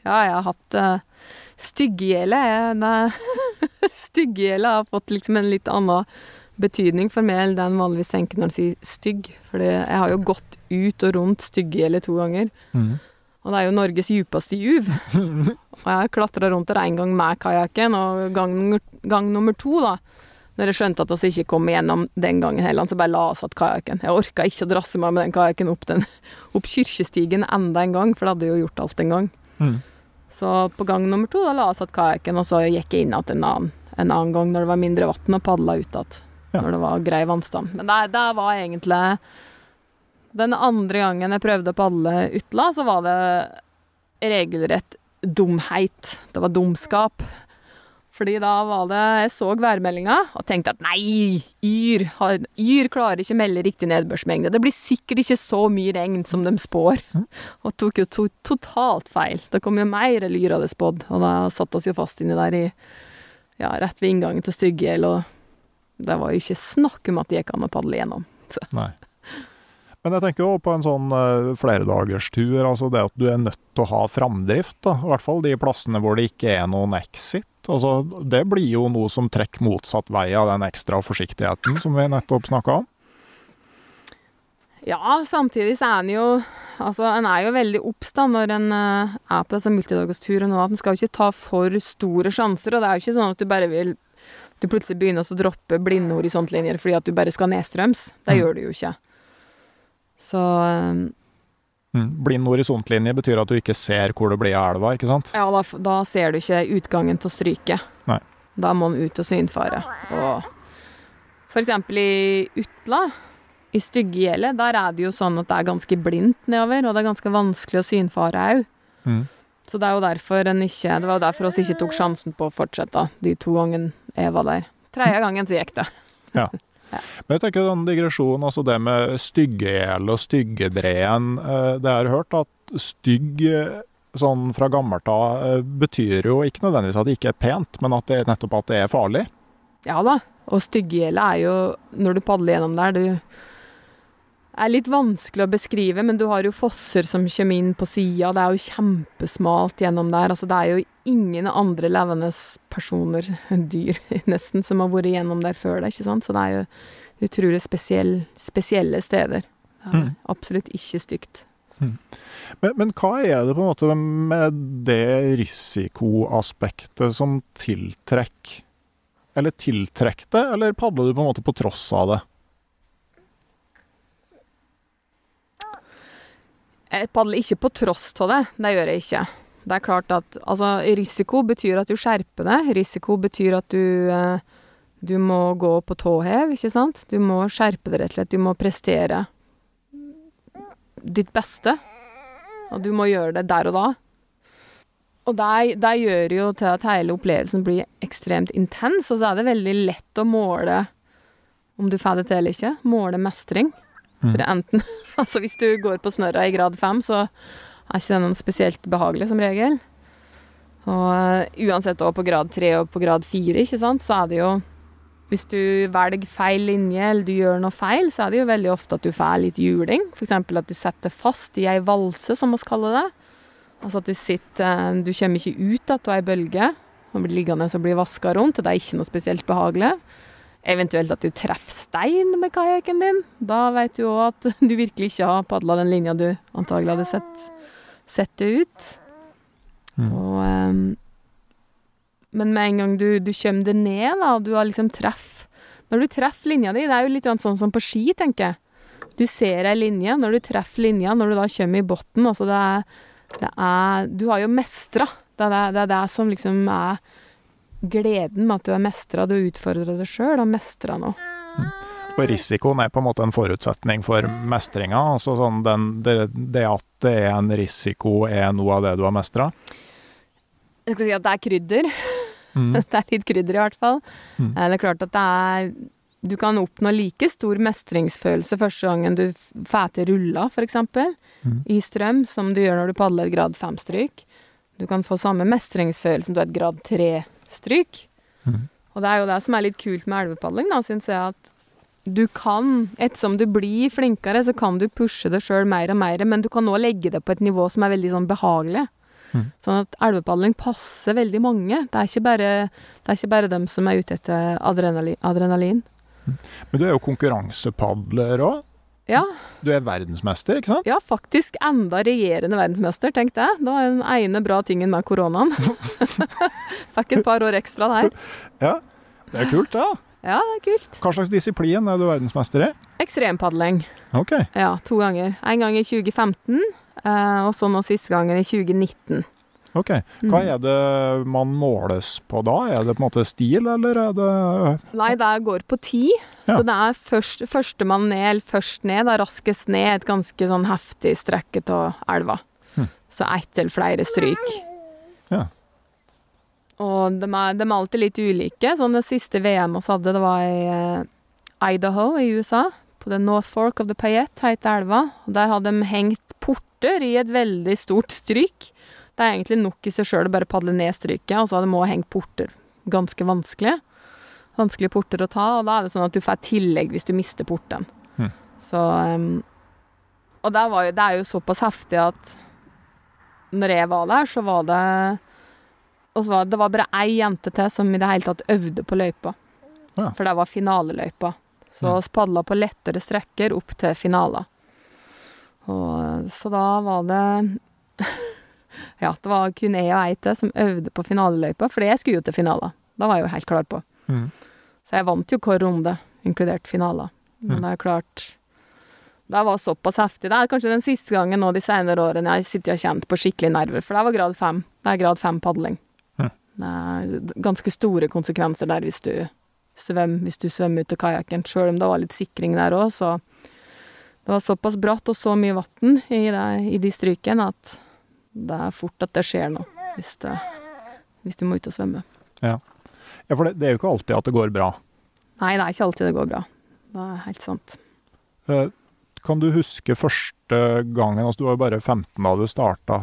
Ja, jeg har hatt uh, Styggegjele er Styggegjele har fått liksom en litt annen betydning for meg enn den vanligvis tenker når en sier stygg. For jeg har jo gått ut og rundt Styggegjele to ganger. Mm. Og det er jo Norges djupeste juv. Og jeg klatra rundt der én gang med kajakken, og gang, gang nummer to, da når jeg skjønte at vi ikke kom igjennom den gangen heller, så bare la oss igjen kajakken. Jeg orka ikke å drasse meg med den kajakken opp, den, opp kirkestigen enda en gang, for det hadde jo gjort alt en gang. Mm. Så på gang nummer to da la oss igjen kajakken, og så gikk jeg inn igjen en, en annen gang når det var mindre vann, og padla ut igjen. Ja. Når det var grei vannstand. Men det, det var egentlig Den andre gangen jeg prøvde å padle utla, så var det regelrett dumheit. Det var dumskap. Fordi da var det Jeg så værmeldinga og tenkte at nei, Yr, har, yr klarer ikke å melde riktig nedbørsmengde. Det blir sikkert ikke så mye regn som de spår. Og tok jo to, totalt feil. Det kom jo mer enn Yr hadde spådd, og da satt oss jo fast inni der i ja, rett ved inngangen til Stygghjell, og det var jo ikke snakk om at det gikk an å padle gjennom. Så. Nei. Men jeg tenker jo på en sånn uh, flerdagerstur, altså det at du er nødt til å ha framdrift, da. I hvert fall de plassene hvor det ikke er noen exit. Altså, det blir jo noe som trekker motsatt vei av den ekstra forsiktigheten som vi nettopp snakka om. Ja, samtidig så er en jo Altså, en er jo veldig obs da når en uh, er på disse multidagersturene nå, at en skal jo ikke ta for store sjanser, og det er jo ikke sånn at du bare vil Du plutselig begynner å droppe blinde horisontlinjer fordi at du bare skal nedstrøms. Det Mm. gjør du jo ikke. Så eh, Mm. Blind horisontlinje betyr at du ikke ser hvor det blir av elva, ikke sant? ja, da, da ser du ikke utgangen til å stryke. Nei. Da må en ut og synfare. Og eksempel i Utla, i Styggegjellet, der er det jo sånn at det er ganske blindt nedover, og det er ganske vanskelig å synfare òg. Mm. Så det er jo derfor en ikke Det var jo derfor oss ikke tok sjansen på å fortsette de to gangene jeg var der. Tredje gangen så gikk det. Men jeg tenker den digresjonen, altså det med styggehjel og styggebreen. eh, Det jeg har hørt at stygg eh, sånn fra gammelt av eh, betyr jo ikke nødvendigvis at det ikke er pent, men at det nettopp at det er farlig. Ja da. Og Styggegjellet er jo, når du padler gjennom der, du er litt vanskelig å beskrive, men du har jo fosser som kommer inn på sida. Det er jo kjempesmalt gjennom der. Altså, det er jo ingen andre levende personer, dyr nesten, som har vært gjennom der før deg, ikke sant? Så det er jo utrolig spesiell, spesielle steder. Det er Mm. absolutt ikke stygt. Men, men hva er det på en måte med det risikoaspektet som tiltrekker Eller tiltrekker det, eller padler du på en måte på tross av det? Jeg padler ikke på tross av det. Det gjør jeg ikke. Det er klart at Altså, risiko betyr at du skjerper deg. Risiko betyr at du eh, Du må gå på tå hev, ikke sant? Du må skjerpe deg, rett og slett. Du må prestere ditt beste. Og du må gjøre det der og da. Og det, det gjør jo til at hele opplevelsen blir ekstremt intens, og så er det veldig lett å måle om du får det til eller ikke. Måle mestring. For enten Altså, hvis du går på snørra i grad fem, så er ikke det noe spesielt behagelig, som regel. Og eh, uansett òg på grad tre og på grad fire, ikke sant, så er det jo Hvis du velger feil linje, eller du gjør noe feil, så er det jo veldig ofte at du får litt juling. Eksempel at du setter fast i ei valse, som vi kaller det. Altså at du sitter Du kommer ikke ut av ei bølge og blir liggende og blir vaska rundt. og Det er ikke noe spesielt behagelig. Eventuelt at du treffer stein med kajakken din. Da vet du òg at du virkelig ikke har padla den linja du antagelig hadde sett, sett det ut. Mm. Og, um, men med en gang du, du kommer det ned, da, og du har liksom treff Når du treffer linja di, det er jo litt sånn som på ski, tenker jeg. Du ser ei linje, når du treffer linja, når du da kommer i bunnen altså det er, det er Du har jo mestra. Det det, det er det som liksom er gleden med at du har mestra. Du utfordrer deg sjøl og mestra noe. Og risikoen er på en måte en forutsetning for mestringa. Altså sånn den, det, det at det er en risiko, er noe av det du har mestra. Jeg skal si at det er krydder. Mm. Det er litt krydder, i hvert fall. Mm. Eh, Det er klart at det er Du kan oppnå like stor mestringsfølelse første gangen du fæter får til rulla, eksempel, Mm. i strøm, som du gjør når du padler et grad fem-stryk. Du kan få samme mestringsfølelse som du har et grad tre-stryk. Mm. Og det er jo det som er litt kult med elvepadling, da, syns jeg, at du kan, ettersom du blir flinkere, så kan du pushe det sjøl mer og mer, men du kan òg legge det på et nivå som er veldig sånn behagelig. Mm. Sånn at elvepadling passer veldig mange. Det er ikke bare, det er ikke bare dem som er ute etter adrenalin. adrenalin. Men du er jo konkurransepadler òg. Ja, Du er verdensmester, ikke sant? ja, faktisk enda regjerende verdensmester, tenk det. Det var den ene bra tingen med koronaen. Fikk et par år ekstra der. Ja. Det er kult, ja. Ja, det er kult. Hva slags disiplin er du verdensmester i? Ekstrempadling. Ok. Ja, to ganger. En gang i 2015, eh, og så nå siste gangen i 2019. ok. Hva Mm. er det man måles på da? Er det på en måte stil, eller er det Nei, det går på ti. Ja. Så det er først, førstemann ned, eller først ned, da raskest ned, et ganske sånn heftig strekke av elva. Hm. Så ett eller flere stryk. Ja. Og de er, de er alltid litt ulike. Sånn det siste VM vi hadde, det var i eh, Idaho i USA. På The North Fork of the Payette heter elva. Og der hadde de hengt porter i et veldig stort stryk. Det er egentlig nok i seg sjøl å bare padle ned stryket, og så hadde det hengt porter. Ganske vanskelig. Vanskelige porter å ta, og da er det sånn at du får tillegg hvis du mister porten. Hm. Så um, Og det, var jo, det er jo såpass heftig at når jeg var der, så var det og så var det var bare ei jente til som i det hele tatt øvde på løypa. Ja. For det var finaleløypa. Så Mm. vi padla på lettere strekker opp til finaler. Og, så da var det Ja, det var kun jeg og ei til som øvde på finaleløypa, fordi jeg skulle jo til finaler. Da var jeg jo helt klar på. Mm. Så jeg vant jo hver runde, inkludert finaler. Men Mm. det er klart Det var såpass heftig. Det er kanskje den siste gangen nå de senere årene jeg sitter og har kjent på skikkelig nerver, for det var grad fem. Det er grad fem padling. Mm. Det er ganske store konsekvenser der hvis du svømmer, hvis du svømmer ut av kajakken, sjøl om det var litt sikring der òg, så Det var såpass bratt og så mye vann i, i de strykene at det er fort at det skjer noe hvis, det, hvis du må ut og svømme. Ja, for det, det er jo ikke alltid at det går bra. Nei, det er ikke alltid det går bra. Det er helt sant. Eh, Kan du huske første gangen altså Du var jo bare 15 da du starta.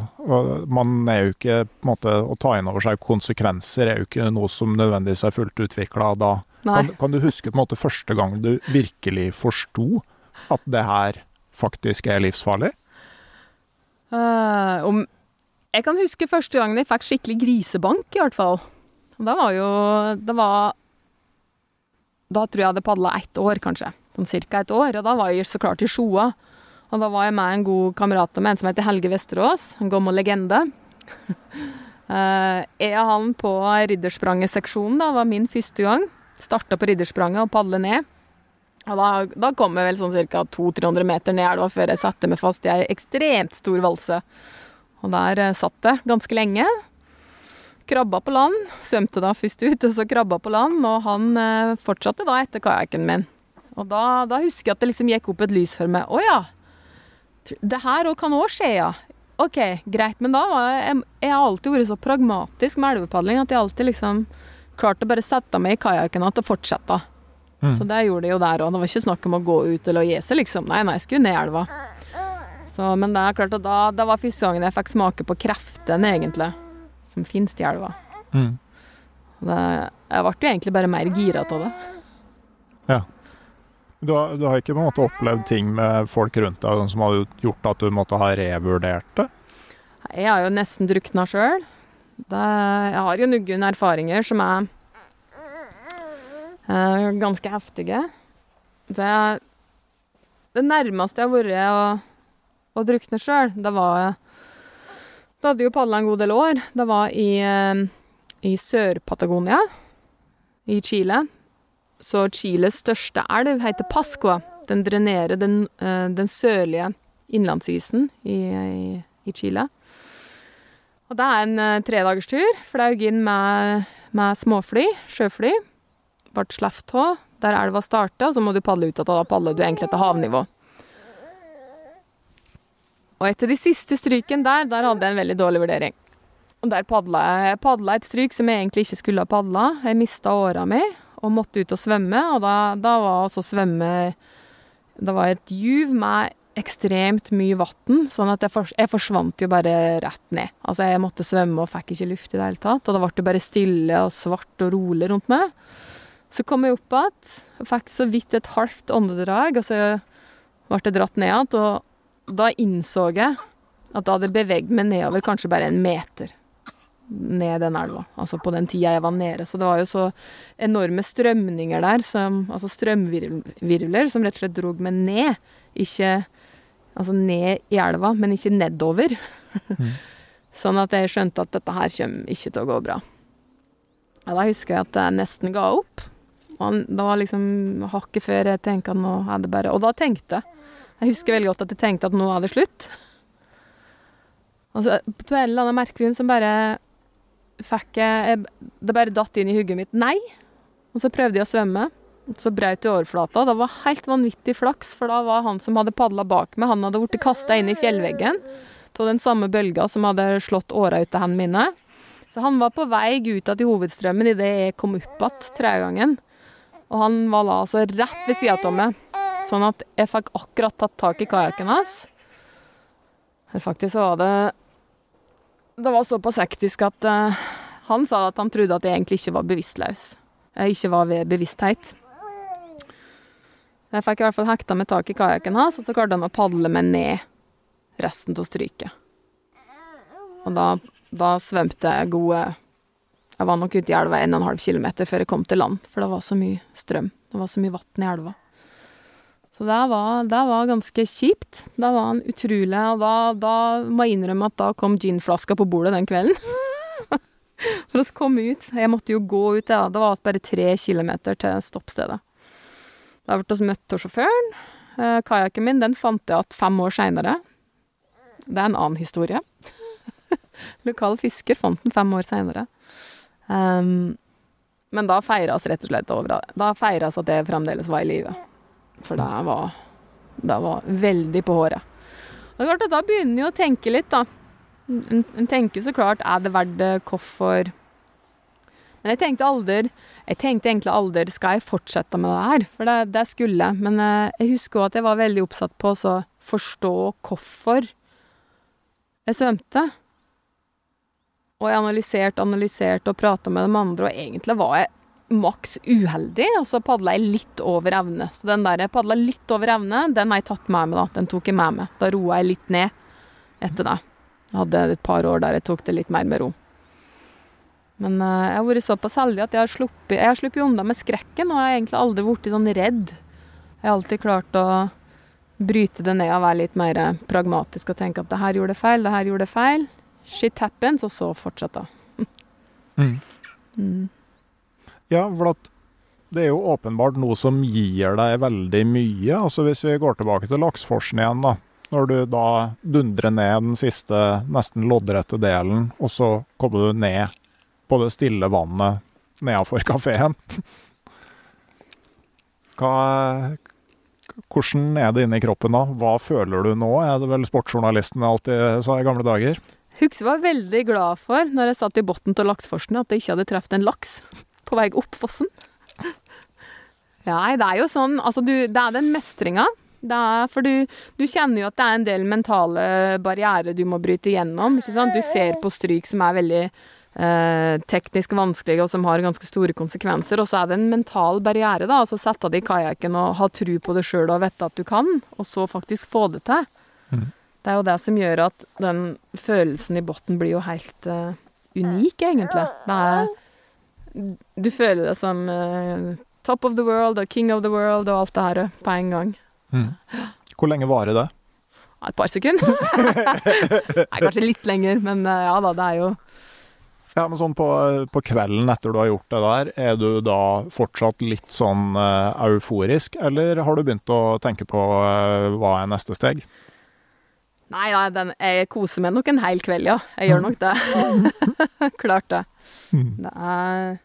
Man er jo ikke på en måte, Å ta inn over seg konsekvenser er jo ikke noe som nødvendigvis er fullt utvikla da. Kan, kan du huske på en måte første gang du virkelig forsto at det her faktisk er livsfarlig? Uh, om Jeg kan huske første gangen jeg fikk skikkelig grisebank, i hvert fall. Da var jo Det var Da tror jeg jeg hadde padla ett år, kanskje. Sånn cirka ett år. Og da var jeg så klart i Sjoa. Og da var jeg med en god kamerat av meg, en som heter Helge Vesterås. En gammel legende. Eh, jeg og han på Ridderspranget-seksjonen, da, var min første gang. Starta på Ridderspranget og padla ned. Og da, da kom jeg vel sånn ca. 200-300 meter ned elva før jeg satte meg fast i ei ekstremt stor valse. Og der eh, satt jeg ganske lenge. Krabba på land. Svømte da først ut, og så krabba på land. Og han eh, fortsatte da etter kajakken min. Og da, da husker jeg at det liksom gikk opp et lys for meg. Å ja! Det her òg kan òg skje, ja. OK, greit. Men da var jeg Jeg har alltid vært så pragmatisk med elvepadling at jeg alltid liksom klarte å bare sette meg i kajakken igjen og fortsette. Mm. Så det gjorde jeg jo der òg. Det var ikke snakk om å gå ut eller å gi seg, liksom. Nei, nei, jeg skulle ned elva. Så, men det er klart at da, det var første gangen jeg fikk smake på kreftene, egentlig, som finnes i elva. Mm. Det, jeg ble jo egentlig bare mer gira av det. Du, har, du har ikke på en måte opplevd ting med folk rundt deg sånn som hadde gjort at du måtte ha revurdert det? Jeg har jo nesten drukna sjøl. Jeg har jo noen erfaringer som er eh, ganske heftige. Det, det nærmeste jeg har vært å, å drukne sjøl, da var Da hadde jo padla en god del år. Det var i, eh, i Sør-Patagonia i Chile. Så Chiles største elv heter Pascua. Den drenerer den, eh, den sørlige innlandsisen i, i, i Chile. Og det er en uh, tredagerstur. Flaug inn med, med småfly, sjøfly. Ble sluppet av der elva starter, og så må du padle ut igjen. Da padler du egentlig til havnivå. Og etter de siste strykene der, der hadde jeg en veldig dårlig vurdering. Og der padla jeg. Padla et stryk som jeg egentlig ikke skulle ha padla. Jeg mista åra mi og måtte ut og svømme, og da, da var altså svømme Det var et juv med ekstremt mye vann, sånn at jeg, for, jeg forsvant jo bare rett ned. Altså, jeg måtte svømme og fikk ikke luft i det hele tatt, og da ble det bare stille og svart og rolig rundt meg. Så kom jeg opp igjen, fikk så vidt et halvt åndedrag, og så ble jeg dratt ned igjen, da innså jeg at da hadde jeg beveget meg nedover kanskje bare en meter ned den elva. Altså på den tida jeg var nede. Så det var jo så enorme strømninger der, som, altså strømvirvler, som rett og slett drog meg ned. Ikke altså ned i elva, men ikke nedover. sånn at jeg skjønte at dette her kommer ikke til å gå bra. Ja, da husker jeg at jeg nesten ga opp. Og da var liksom hakket før jeg tenkte at nå er det bare Og da tenkte jeg Jeg husker veldig godt at jeg tenkte at nå er det slutt. Altså, på en eller annen merkelig grunn som bare fikk jeg, Det bare datt inn i hugget mitt. Nei! Og så prøvde jeg å svømme. Så brøt jeg overflata. Det var helt vanvittig flaks, for da var han som hadde padla bak meg, han hadde blitt kasta inn i fjellveggen av den samme bølga som hadde slått åra ut av hendene mine. Så han var på vei ut igjen til hovedstrømmen idet jeg kom opp igjen tredje gangen. Og han var da altså rett ved sida av meg, sånn at jeg fikk akkurat tatt tak i kajakken hans. Faktisk var det Det var såpass hektisk at uh, han sa at han trodde at jeg egentlig ikke var bevisstløs. Jeg ikke var ved bevissthet. Jeg fikk i hvert fall hekta med tak i kajakken hans, og så klarte han å padle meg ned resten av stryket. Og da, da svømte jeg gode Jeg var nok ute i elva 1,5 km før jeg kom til land, for det var så mye strøm. Det var så mye vann i elva. Så det var, det var ganske kjipt. Det var en utrolig Og da, da må jeg innrømme at da kom ginflaska på bordet den kvelden. For å komme ut. Jeg måtte jo gå ut, ja. Det var bare tre kilometer til stoppstedet. Da ble vi møtt av sjåføren. Eh, Kajakken min den fant jeg igjen fem år seinere. Det er en annen historie. Lokal fisker fant den fem år seinere. Um, men da feiras rett og slett over Da feiras at jeg fremdeles var i live. For det var, det var veldig på håret. Og klart at da begynner jeg å tenke litt, da. En, en tenker så klart er det verdt det, hvorfor Men jeg tenkte aldri Jeg tenkte egentlig aldri skal jeg fortsette med det her, for det, det skulle jeg. Men eh, jeg husker òg at jeg var veldig oppsatt på å forstå hvorfor jeg svømte. Og jeg analyserte, analyserte og prata med de andre, og egentlig var jeg maks uheldig, og så padla jeg litt over evne. Så den der jeg padla litt over evne, den har jeg tatt med meg, da. Den tok jeg med meg. Da roa jeg litt ned etter det. Jeg hadde et par år der jeg tok det litt mer med ro. Men uh, jeg har vært såpass heldig at jeg har sluppet Jeg har sluppet unna med skrekken, og jeg har egentlig aldri blitt sånn redd. Jeg har alltid klart å bryte det ned og være litt mer pragmatisk og tenke at det her gjorde feil, det her gjorde feil. Shit happens, og så fortsette. Mm. Mm. Ja, for det er jo åpenbart noe som gir deg veldig mye. Altså Hvis vi går tilbake til Laksforsen igjen, da. Når du da dundrer ned den siste nesten loddrette delen, og så kommer du ned på det stille vannet nedafor kafeen. Hva, hvordan er det inni kroppen da? Hva føler du nå, er det vel sportsjournalisten alltid sa i gamle dager? Husk var veldig glad for, når jeg satt i bunnen av lakseforsen, at jeg ikke hadde truffet en laks på vei opp fossen. Nei, det er jo sånn Altså, du, det er den mestringa. Det er, for du, du kjenner jo at det er en del mentale barrierer du må bryte igjennom. ikke sant? Du ser på stryk som er veldig eh, teknisk vanskelige og som har ganske store konsekvenser. Og så er det en mental barriere, da. Altså sette deg i kajakken og ha tro på det sjøl og vite at du kan, og så faktisk få det til. Mm. Det er jo det som gjør at den følelsen i bunnen blir jo helt eh, unik, egentlig. Det er Du føler deg som uh, top of the world og king of the world og alt det her på en gang. Mm. Hvor lenge varer det? Et par sekunder. Nei, kanskje litt lenger, men uh, ja da, det er jo Ja, men sånn på, på, kvelden etter du har gjort det der, er du da fortsatt litt sånn euforisk, eller har du begynt å tenke på hva er neste steg? Nei, nei den, jeg koser meg nok en hel kveld, ja. Jeg gjør nok det. Klart det. Mm. Det er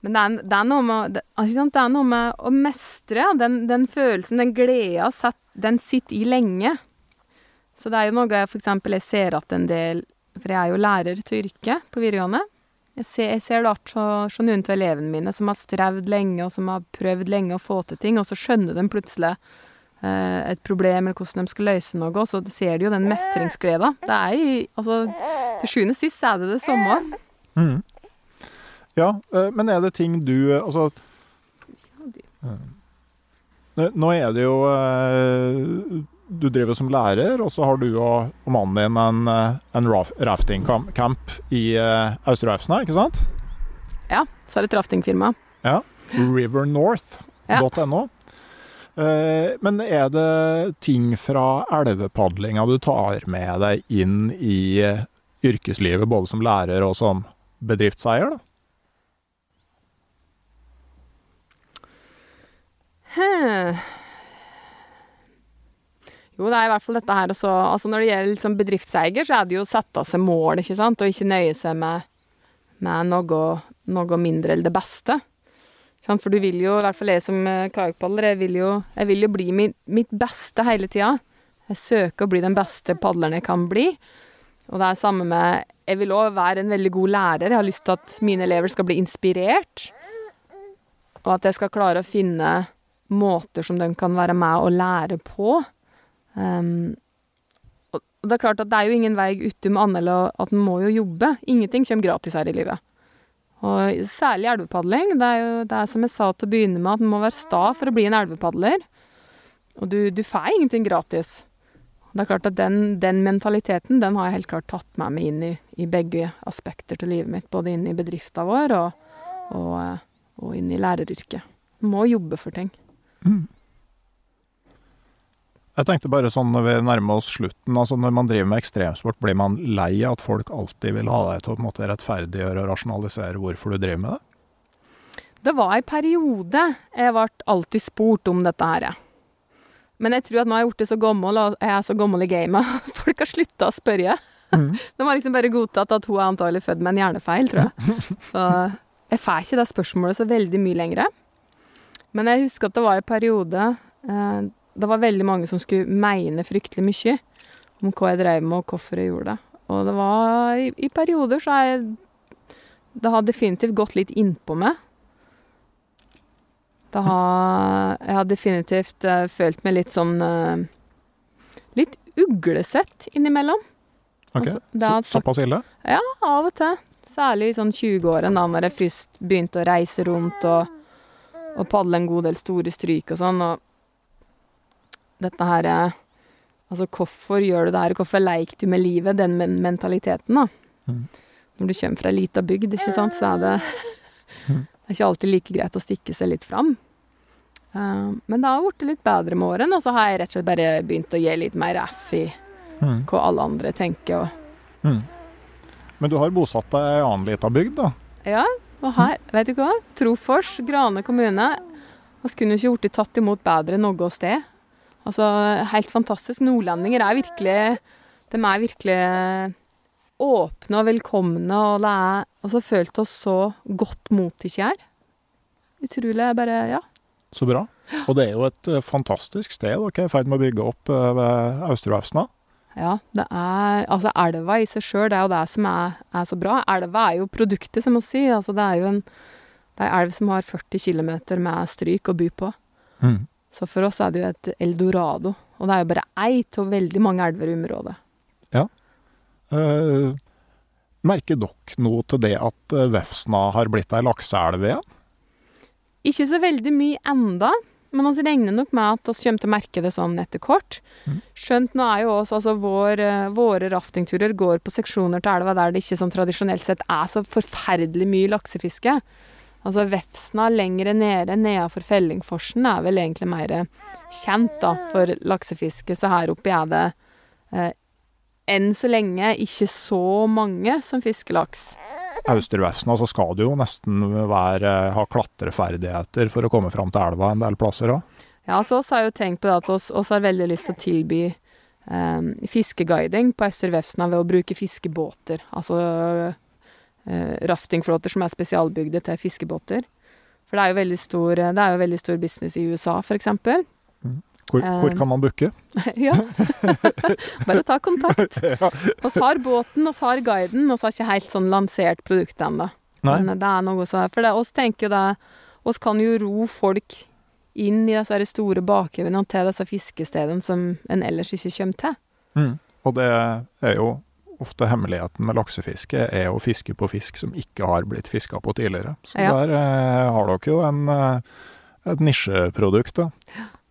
Men det er, det er, med det, det, er noe med å mestre, den, den følelsen, den gleda, den sitter i lenge. Så det er jo noe jeg eksempel jeg ser at en del For jeg er jo lærer til yrket på videregående. Jeg ser, jeg ser det alt så noen av elevene mine som har strevd lenge, og som har prøvd lenge å få til ting, og så skjønner de plutselig et problem, eller hvordan de skal løse noe, så ser de jo den mestringsgleda. Det er i Altså, til sjuende og sist er det det samme. Mm. Ja, eh, men er det ting du eh, Altså Nå er det jo Du driver som lærer, og så har du og, mannen din en, en raftingcamp i Austerøyfsna, ikke sant? Ja. Så er det et raftingfirma. Ja. Rivernorth.no. Ja. Eh, men er det ting fra elvepadlinga du tar med deg inn i eh, yrkeslivet, både som lærer og som bedriftseier, da? Jo, det er i hvert fall dette her også Altså når det gjelder liksom bedriftseier, så er det jo å sette seg mål, ikke sant, og ikke nøye seg med, med noe, noe mindre eller det beste. For du vil jo, i hvert fall jeg som eh, kajakkpadler, jeg jeg vil jo bli mitt, mitt beste hele tida. Jeg søker å bli den beste padleren jeg kan bli. Og det er samme med Jeg vil òg være en veldig god lærer. Jeg har lyst til at mine elever skal bli inspirert. Og at jeg skal klare å finne måter som de kan være med og lære på. Um, og det er klart at det er jo ingen vei utenom annet enn at en må jo jobbe. Ingenting kommer gratis her i livet. Og særlig elvepadling. Det er jo det er som jeg sa til å begynne med, at man må være sta for å bli en elvepadler. Og du, du får ingenting gratis. Det er klart at den, den, mentaliteten den har jeg helt klart tatt med meg inn i, i begge aspekter til livet mitt. Både inn i bedrifta vår og, og, og inn i læreryrket. Må jobbe for ting. Mm. Jeg tenkte bare sånn når vi nærmer oss slutten, altså når man driver med ekstremsport, blir man lei av at folk alltid vil ha deg til å på en måte rettferdiggjøre og rasjonalisere hvorfor du driver med det? Det var en periode jeg ble alltid spurt om dette her. Men jeg tror at nå har jeg blitt så gammel, og jeg er så gammel i gamet, folk har slutta å spørre. Mm. De har liksom bare godtatt at hun er antagelig født med en hjernefeil, tror jeg. Så jeg får ikke det spørsmålet så veldig mye lenger. Men jeg husker at det var en periode eh, det var veldig mange som skulle mene fryktelig mye om hva jeg drev med, og hvorfor jeg gjorde det. Og det var I, i perioder så jeg Det har definitivt gått litt innpå meg. Det har Jeg har definitivt uh, følt meg litt sånn uh, Litt uglesett innimellom. Ok, altså, så, Såpass ille? Ja, av og til. Særlig i sånn 20-årene, da når jeg først begynte å reise rundt og, og padle en god del store stryk og sånn. og dette her eh, Altså, hvorfor gjør du det her, hvorfor leker du med livet? Den men mentaliteten, da. Mm. Når du kommer fra ei lita bygd, ikke sant, så er det mm. Det er ikke alltid like greit å stikke seg litt fram. Uh, men det har blitt litt bedre med årene, og så har jeg rett og slett bare begynt å gi litt mer F i mm. hva alle andre tenker. Og mm. Men du har bosatt deg i ei annen lita bygd, da? Ja, Og her, vet du hva? Trofors, Grane kommune. Vi kunne ikke blitt tatt imot bedre noe sted. Altså, helt fantastisk. Nordlendinger er virkelig De er virkelig åpne og velkomne, og det er Altså, følt oss så godt mottatt her. Utrolig. Bare Ja. Så bra. Og det er jo et eh, fantastisk sted dere er i ferd med å bygge opp eh, ved Austervefsna. Ja, det er Altså, elva i seg sjøl, det er jo det som er, er så bra. Elva er jo produktet, som man sier. Altså, det er jo en det er elv som har 40 km med stryk å by på. Mm. Så for oss er det jo et eldorado. Og det er jo bare ei av veldig mange elver i området. Eh, merker dere noe til det at eh, Vefsna har blitt ei lakseelv igjen? Ikke så veldig mye enda, men vi regner nok med at vi kommer til å merke det sånn etter kort. Mhm. Skjønt nå er jo også, altså vår, eh, våre raftingturer går på seksjoner til elva der det ikke sånn tradisjonelt sett er så forferdelig mye laksefiske. Altså Vefsna lengre nede, nedafor Fellingforsen, er vel egentlig mer kjent da, for laksefiske, så her oppe er det eh, enn så lenge ikke så mange som fisker laks. Austervefsna så skal du jo nesten være, ha klatreferdigheter for å komme fram til elva en del plasser òg. Ja, så har har jo tenkt på det at oss, oss har veldig lyst til å tilby eh, fiskeguiding på Øster Vefsna ved å bruke fiskebåter. Altså raftingflåter som er spesialbygde til fiskebåter. For det er jo veldig stor, det er jo veldig stor business i USA, for eksempel. Hvor, hvor Eh. kan man booke? ja. Bare ta kontakt. Vi har båten, vi har guiden, vi har ikke helt sånn lansert produktet ennå. Men det er noe så For det, oss tenker jo det oss kan jo ro folk inn i disse store bakevene til disse fiskestedene som en ellers ikke kommer til. Mm. Og det er jo ofte hemmeligheten med laksefiske, er å fiske på fisk som ikke har blitt fiska på tidligere. Så Ja. der eh, har dere jo en, eh, et nisjeprodukt, da.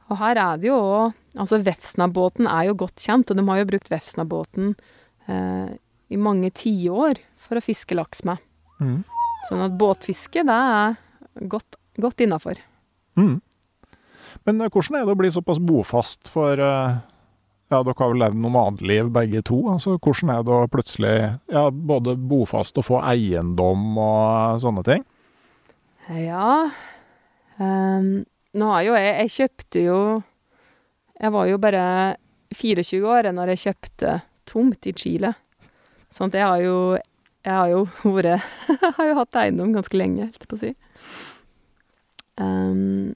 Og her er det jo òg Altså, Vefsna-båten er jo godt kjent, og de har jo brukt Vefsna-båten eh, i mange tiår for å fiske laks med. Mm. Sånn at båtfiske, det er godt, godt innafor. Mm. Men eh, hvordan er det å bli såpass bofast for eh, Ja, dere har vel levd nomadliv begge to. altså Hvordan er det å plutselig ja, både bofast og få eiendom og sånne ting? Ja um, Nå har jo jeg Jeg kjøpte jo Jeg var jo bare 24 år når jeg kjøpte tomt i Chile. Sånn at jeg har jo Jeg har jo vært har jo hatt eiendom ganske lenge, holdt jeg på å si. Ehm,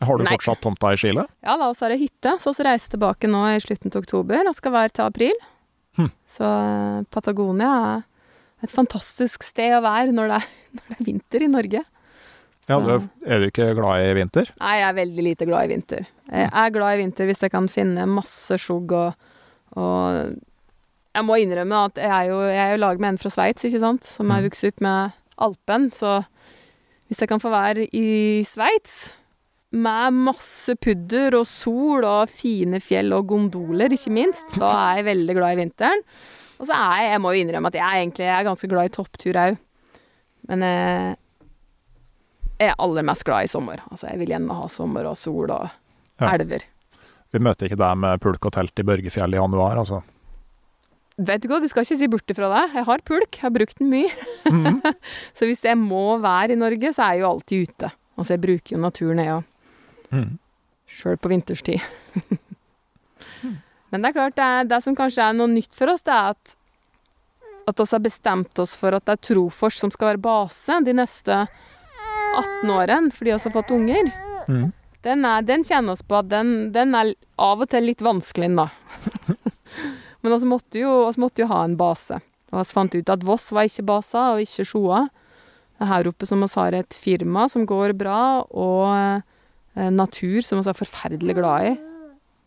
Har du Nei. fortsatt tomta i Chile? ja, la oss ha ei hytte, så vi reiser tilbake nå i slutten av oktober og skal være til april. Hm. Så eh, Patagonia er et fantastisk sted å være når det er, når det er vinter i Norge. Ja, du, Er du ikke glad i vinter? Nei, jeg er veldig lite glad i vinter. Jeg er glad i vinter hvis jeg kan finne masse skjugg og, og Jeg må innrømme at jeg er jo, jeg er jo lag med en fra Sveits, ikke sant, som er Mhm. vokst opp med Alpen, så hvis jeg kan få være i Sveits med masse pudder og sol og fine fjell og gondoler, ikke minst, da er jeg veldig glad i vinteren. Og så er jeg, jeg må jo innrømme at jeg egentlig jeg er ganske glad i topptur òg. Men eh, jeg er aller mest glad i sommer. Altså, jeg vil gjerne ha sommer og sol og Ja. elver. Vi møter ikke deg med pulk og telt i Børgefjell i januar, altså. Vet du hva, du skal ikke si bort ifra det. Jeg har pulk, jeg har brukt den mye. Mhm. Så hvis jeg må være i Norge, så er jeg jo alltid ute. Altså, jeg bruker jo naturen, jeg òg. Mhm. Sjøl på vinterstid. Men det er klart, det, det som kanskje er noe nytt for oss, det er at at oss har bestemt oss for at det er Trofors som skal være base de neste 18 årene, fordi vi har fått unger. Mm. Den, er, den kjenner oss på at den, den er av og til litt vanskelig, da. Men vi måtte, måtte jo ha en base. Og vi fant ut at Voss var ikke basa, og ikke Sjoa. Er her oppe som vi har et firma som går bra, og natur som vi er forferdelig glad i.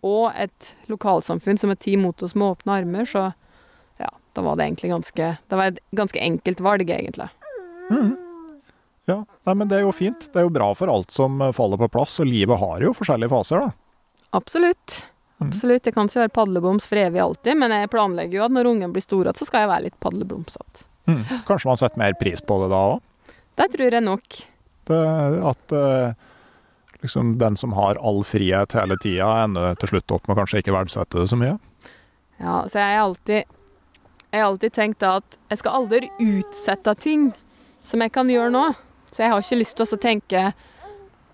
Og et lokalsamfunn som er ti mot oss med åpne armer, så ja, da var det egentlig ganske Det var et ganske enkelt valg, egentlig. Ja, Nei, men det er jo fint. Det er jo bra for alt som eh, faller på plass, og livet har jo forskjellige faser, da. Absolutt. Absolutt. Jeg kan ikke være padleboms for evig alltid, men jeg planlegger jo at når ungen blir stor igjen, så skal jeg være litt padleblomsete. Mm. Kanskje man setter mer pris på det da òg? Det tror jeg nok. At eh, liksom den som har all frihet hele tida, ender til slutt opp med kanskje ikke verdsette det så mye. Ja, så jeg har alltid Jeg har alltid tenkt at jeg skal aldri utsette ting som jeg kan gjøre nå. Så jeg har ikke lyst til å tenke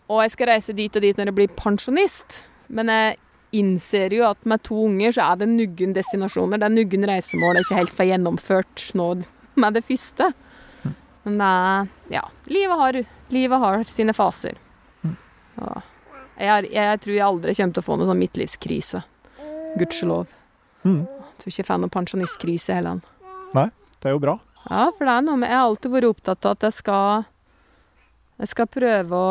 å, jeg skal reise dit og dit når jeg blir pensjonist. Men jeg innser jo at med to unger så er det nuggen destinasjoner. Det er nuggen reisemål jeg ikke helt får gjennomført nå med det første. Men det er Ja. Livet har, livet har sine faser. Jeg, jeg tror jeg aldri kommer til å få noe sånn midtlivskrise. Gudskjelov. Mm. Jeg tror ikke jeg får noen pensjonistkrise heller. Det er jo bra. Ja, for det er noe med Jeg har alltid vært opptatt av at jeg skal Jeg skal prøve å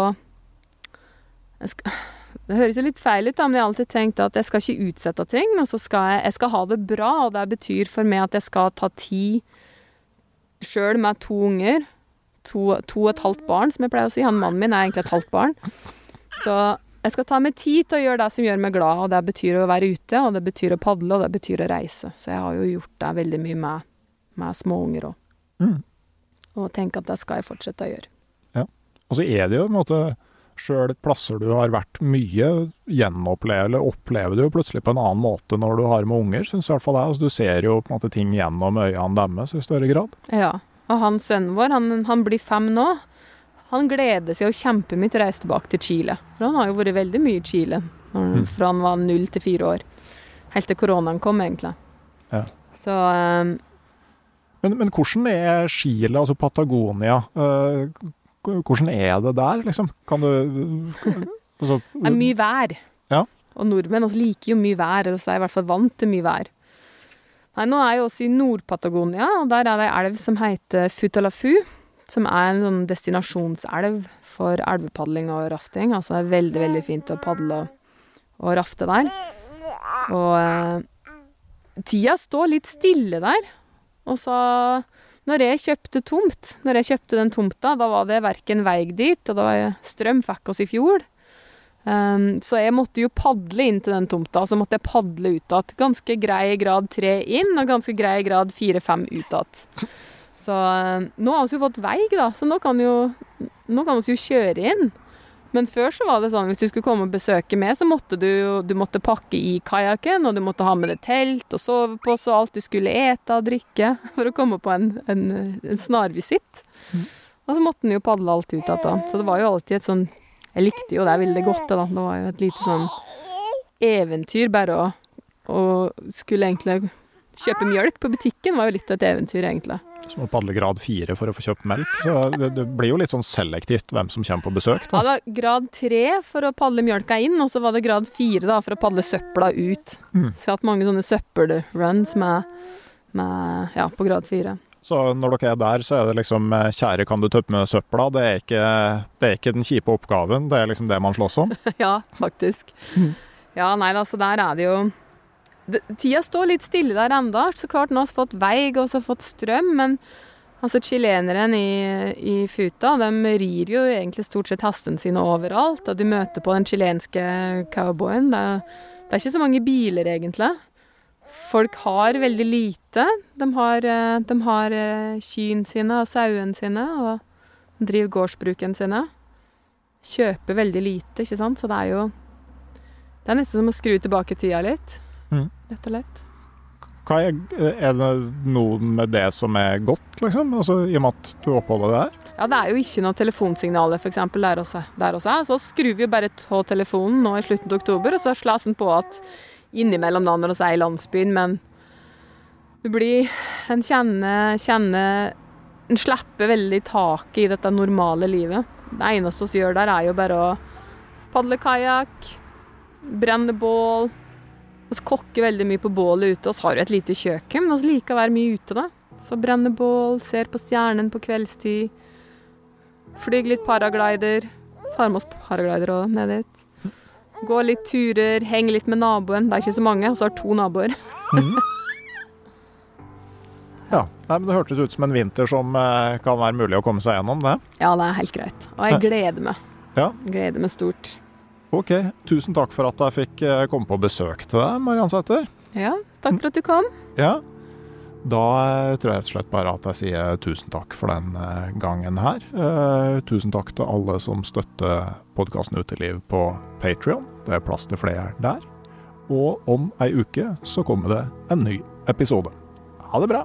skal, Det høres jo litt feil ut, da, men jeg har alltid tenkt at jeg skal ikke utsette ting. Og så skal jeg, jeg skal ha det bra, og det betyr for meg at jeg skal ta tid sjøl med to unger. To, to og et halvt barn, som jeg pleier å si. Han mannen min er egentlig et halvt barn. Så jeg skal ta meg tid til å gjøre det som gjør meg glad, og det betyr å være ute, og det betyr å padle, og det betyr å reise. Så jeg har jo gjort det veldig mye med, med småunger òg. Mm. Og tenker at det skal jeg fortsette å gjøre. Og så er det jo på en måte Sjøl plasser du har vært mye, gjenopplever eller opplever du jo plutselig på en annen måte når du har med unger, syns i hvert fall jeg. Altså, du ser jo på en måte ting gjennom øynene deres i større grad. Ja. Og han sønnen vår, han, han blir fem nå. Han gleder seg jo kjempemye til å reise tilbake til Chile. For han har jo vært veldig mye i Chile Mm. fra han var null til fire år. Helt til koronaen kom, egentlig. Ja. Så um, Men, men hvordan er Chile, altså Patagonia, Uh, hvordan er det der, liksom? Kan du altså, det er mye vær. Ja. Og nordmenn også liker jo mye vær, eller så er jeg i hvert fall vant til mye vær. Nei, nå er jeg også i Nord-Patagonia, og der er det ei elv som heter Futalafu. Som er en sånn destinasjonselv for elvepadling og rafting. Altså det er veldig, veldig fint å padle og, og rafte der. Og eh, tida står litt stille der. Og så når jeg kjøpte tomt, når jeg kjøpte den tomta, da var det verken vei dit, og da var strøm fikk oss i fjor. Um, så jeg måtte jo padle inn til den tomta, og så måtte jeg padle ut igjen. Ganske grei grad tre inn, og ganske grei grad fire-fem ut igjen. Så um, nå har vi jo fått vei, da, så nå kan, jo, nå kan vi jo kjøre inn. Men før så var det sånn, hvis du skulle komme og besøke meg, så måtte du du måtte pakke i kajakken, og du måtte ha med deg telt og sovepose og alt du skulle ete og drikke for å komme på en, en, en snarvisitt. Og så måtte en jo padle alt ut igjen. Så det var jo alltid et sånn Jeg likte jo det veldig godt, det, da. Det var jo et lite sånn eventyr bare å skulle egentlig kjøpe mjølk på butikken var jo litt av et eventyr, egentlig. som å padle grad fire for å få kjøpt melk. Så det, det blir jo litt sånn selektivt hvem som kommer på besøk. Ja, det var grad tre for å padle mjølka inn, og så var det grad fire da, for å padle søpla ut. Mm. Så jeg har hatt mange sånne søppelruns med, med Ja, på grad fire. Så når dere er der, så er det liksom eh, Kjære, kan du tømme søpla? Det er, ikke, det er ikke den kjipe oppgaven, det er liksom det man slåss om. ja, faktisk. Ja, nei da, så der er det jo Tida står litt stille der enda. Så klart, nå har vi fått vei og så fått strøm, men altså chileneren i, i Futa, de rir jo egentlig stort sett hestene sine overalt. Og du møter på den chilenske cowboyen. Det, det er ikke så mange biler, egentlig. Folk har veldig lite. De har, eh, de har eh, kyrne sine og sauene sine, og driver gårdsbruken sine kjøper veldig lite, ikke sant? Så det er jo Det er nesten som å skru tilbake tida litt. Mhm. Rett og slett. Hva er, er det noe med det som er godt, liksom? Altså, I og med at du oppholder deg her? Ja, det er jo ikke noe telefonsignaler for eksempel der også. Der også. Så skrur vi jo bare av telefonen nå i slutten av oktober, og så slår den på at innimellom da når vi er i landsbyen, men det blir En kjenner, kjenner En slipper veldig taket i dette normale livet. Det eneste vi gjør der, er jo bare å padle kajakk, brenne bål. Vi kokker veldig mye på bålet ute. Vi har jo et lite kjøkken, men vi liker å være mye ute, da. Så brenner bål, ser på stjernen på kveldstid. Flyr litt paraglider. Så har vi oss paraglider òg ned dit. Gå litt turer, henge litt med naboen. Det er ikke så mange, og så har to naboer. Ja. Nei, men Det hørtes ut som en vinter som eh, kan være mulig å komme seg gjennom, det. Ja, det er helt greit. Og jeg gleder meg. Ja. Gleder meg stort. Ok, tusen takk for at jeg fikk eh, komme på besøk til deg, Mariann Sæther. Ja, takk for at du kom. Ja. Da eh, tror jeg rett og slett bare at jeg sier tusen takk for den eh, gangen her. Eh, tusen takk til alle som støtter podkasten Uteliv på Patrion. Det er plass til flere der. Og om ei uke så kommer det en ny episode. Ha det bra!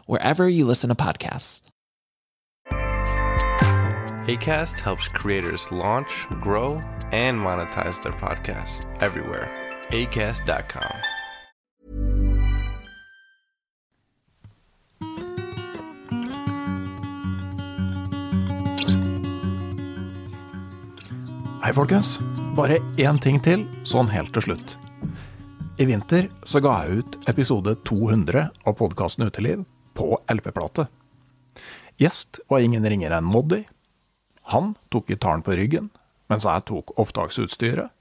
wherever you listen to podcasts. ACAST helps creators launch, grow, and monetize their podcasts everywhere. ACAST.com. Hei, folkens. Bare én ting til, sånn helt til slutt. I vinter så ga jeg ut episode 200 av podkasten Uteliv på LP-plate. Gjest var ingen ringere enn Moddi. Han tok gitaren på ryggen, mens jeg tok opptaksutstyret.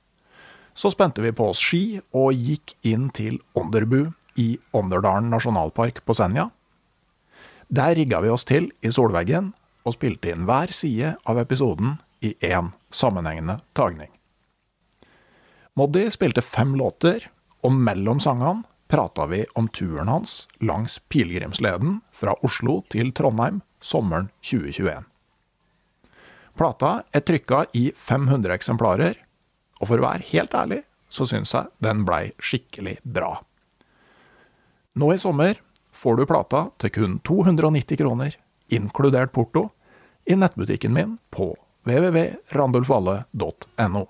Så spente vi på oss ski og gikk inn til Onderbu i Onderdalen nasjonalpark på Senja. Der rigga vi oss til i solveggen og spilte inn hver side av episoden i én sammenhengende tagning. Moddi spilte fem låter, og mellom sangene prata vi om turen hans langs pilegrimsleden fra Oslo til Trondheim sommeren 2021. Plata er trykka i 500 eksemplarer, og for å være helt ærlig så syns jeg den blei skikkelig bra. Nå i sommer får du plata til kun 290 kroner, inkludert porto, i nettbutikken min på www.randulfvalle.no.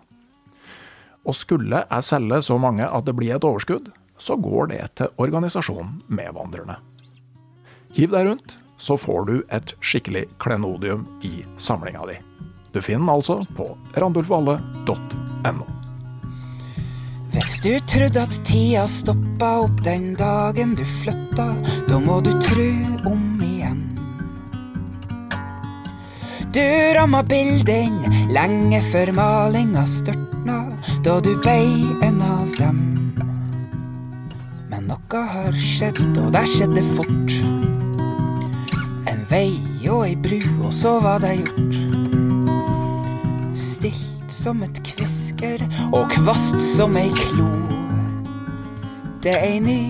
Og skulle jeg selge så mange at det blir et overskudd, så går det til organisasjonen Medvandrerne. Hiv deg rundt, så får du et skikkelig klenodium i samlinga di. Du finner den altså på randulfvalle.no. Hvis du trodde at tida stoppa opp den dagen du flytta, da må du tru om igjen. Du ramma bilden lenge før malinga størtna, da du blei en av dem. Noe har skjedd, og det skjedde fort. En vei og ei bru, og så var det gjort. Stilt som et kvisker og kvast som ei klo. Det er ei ny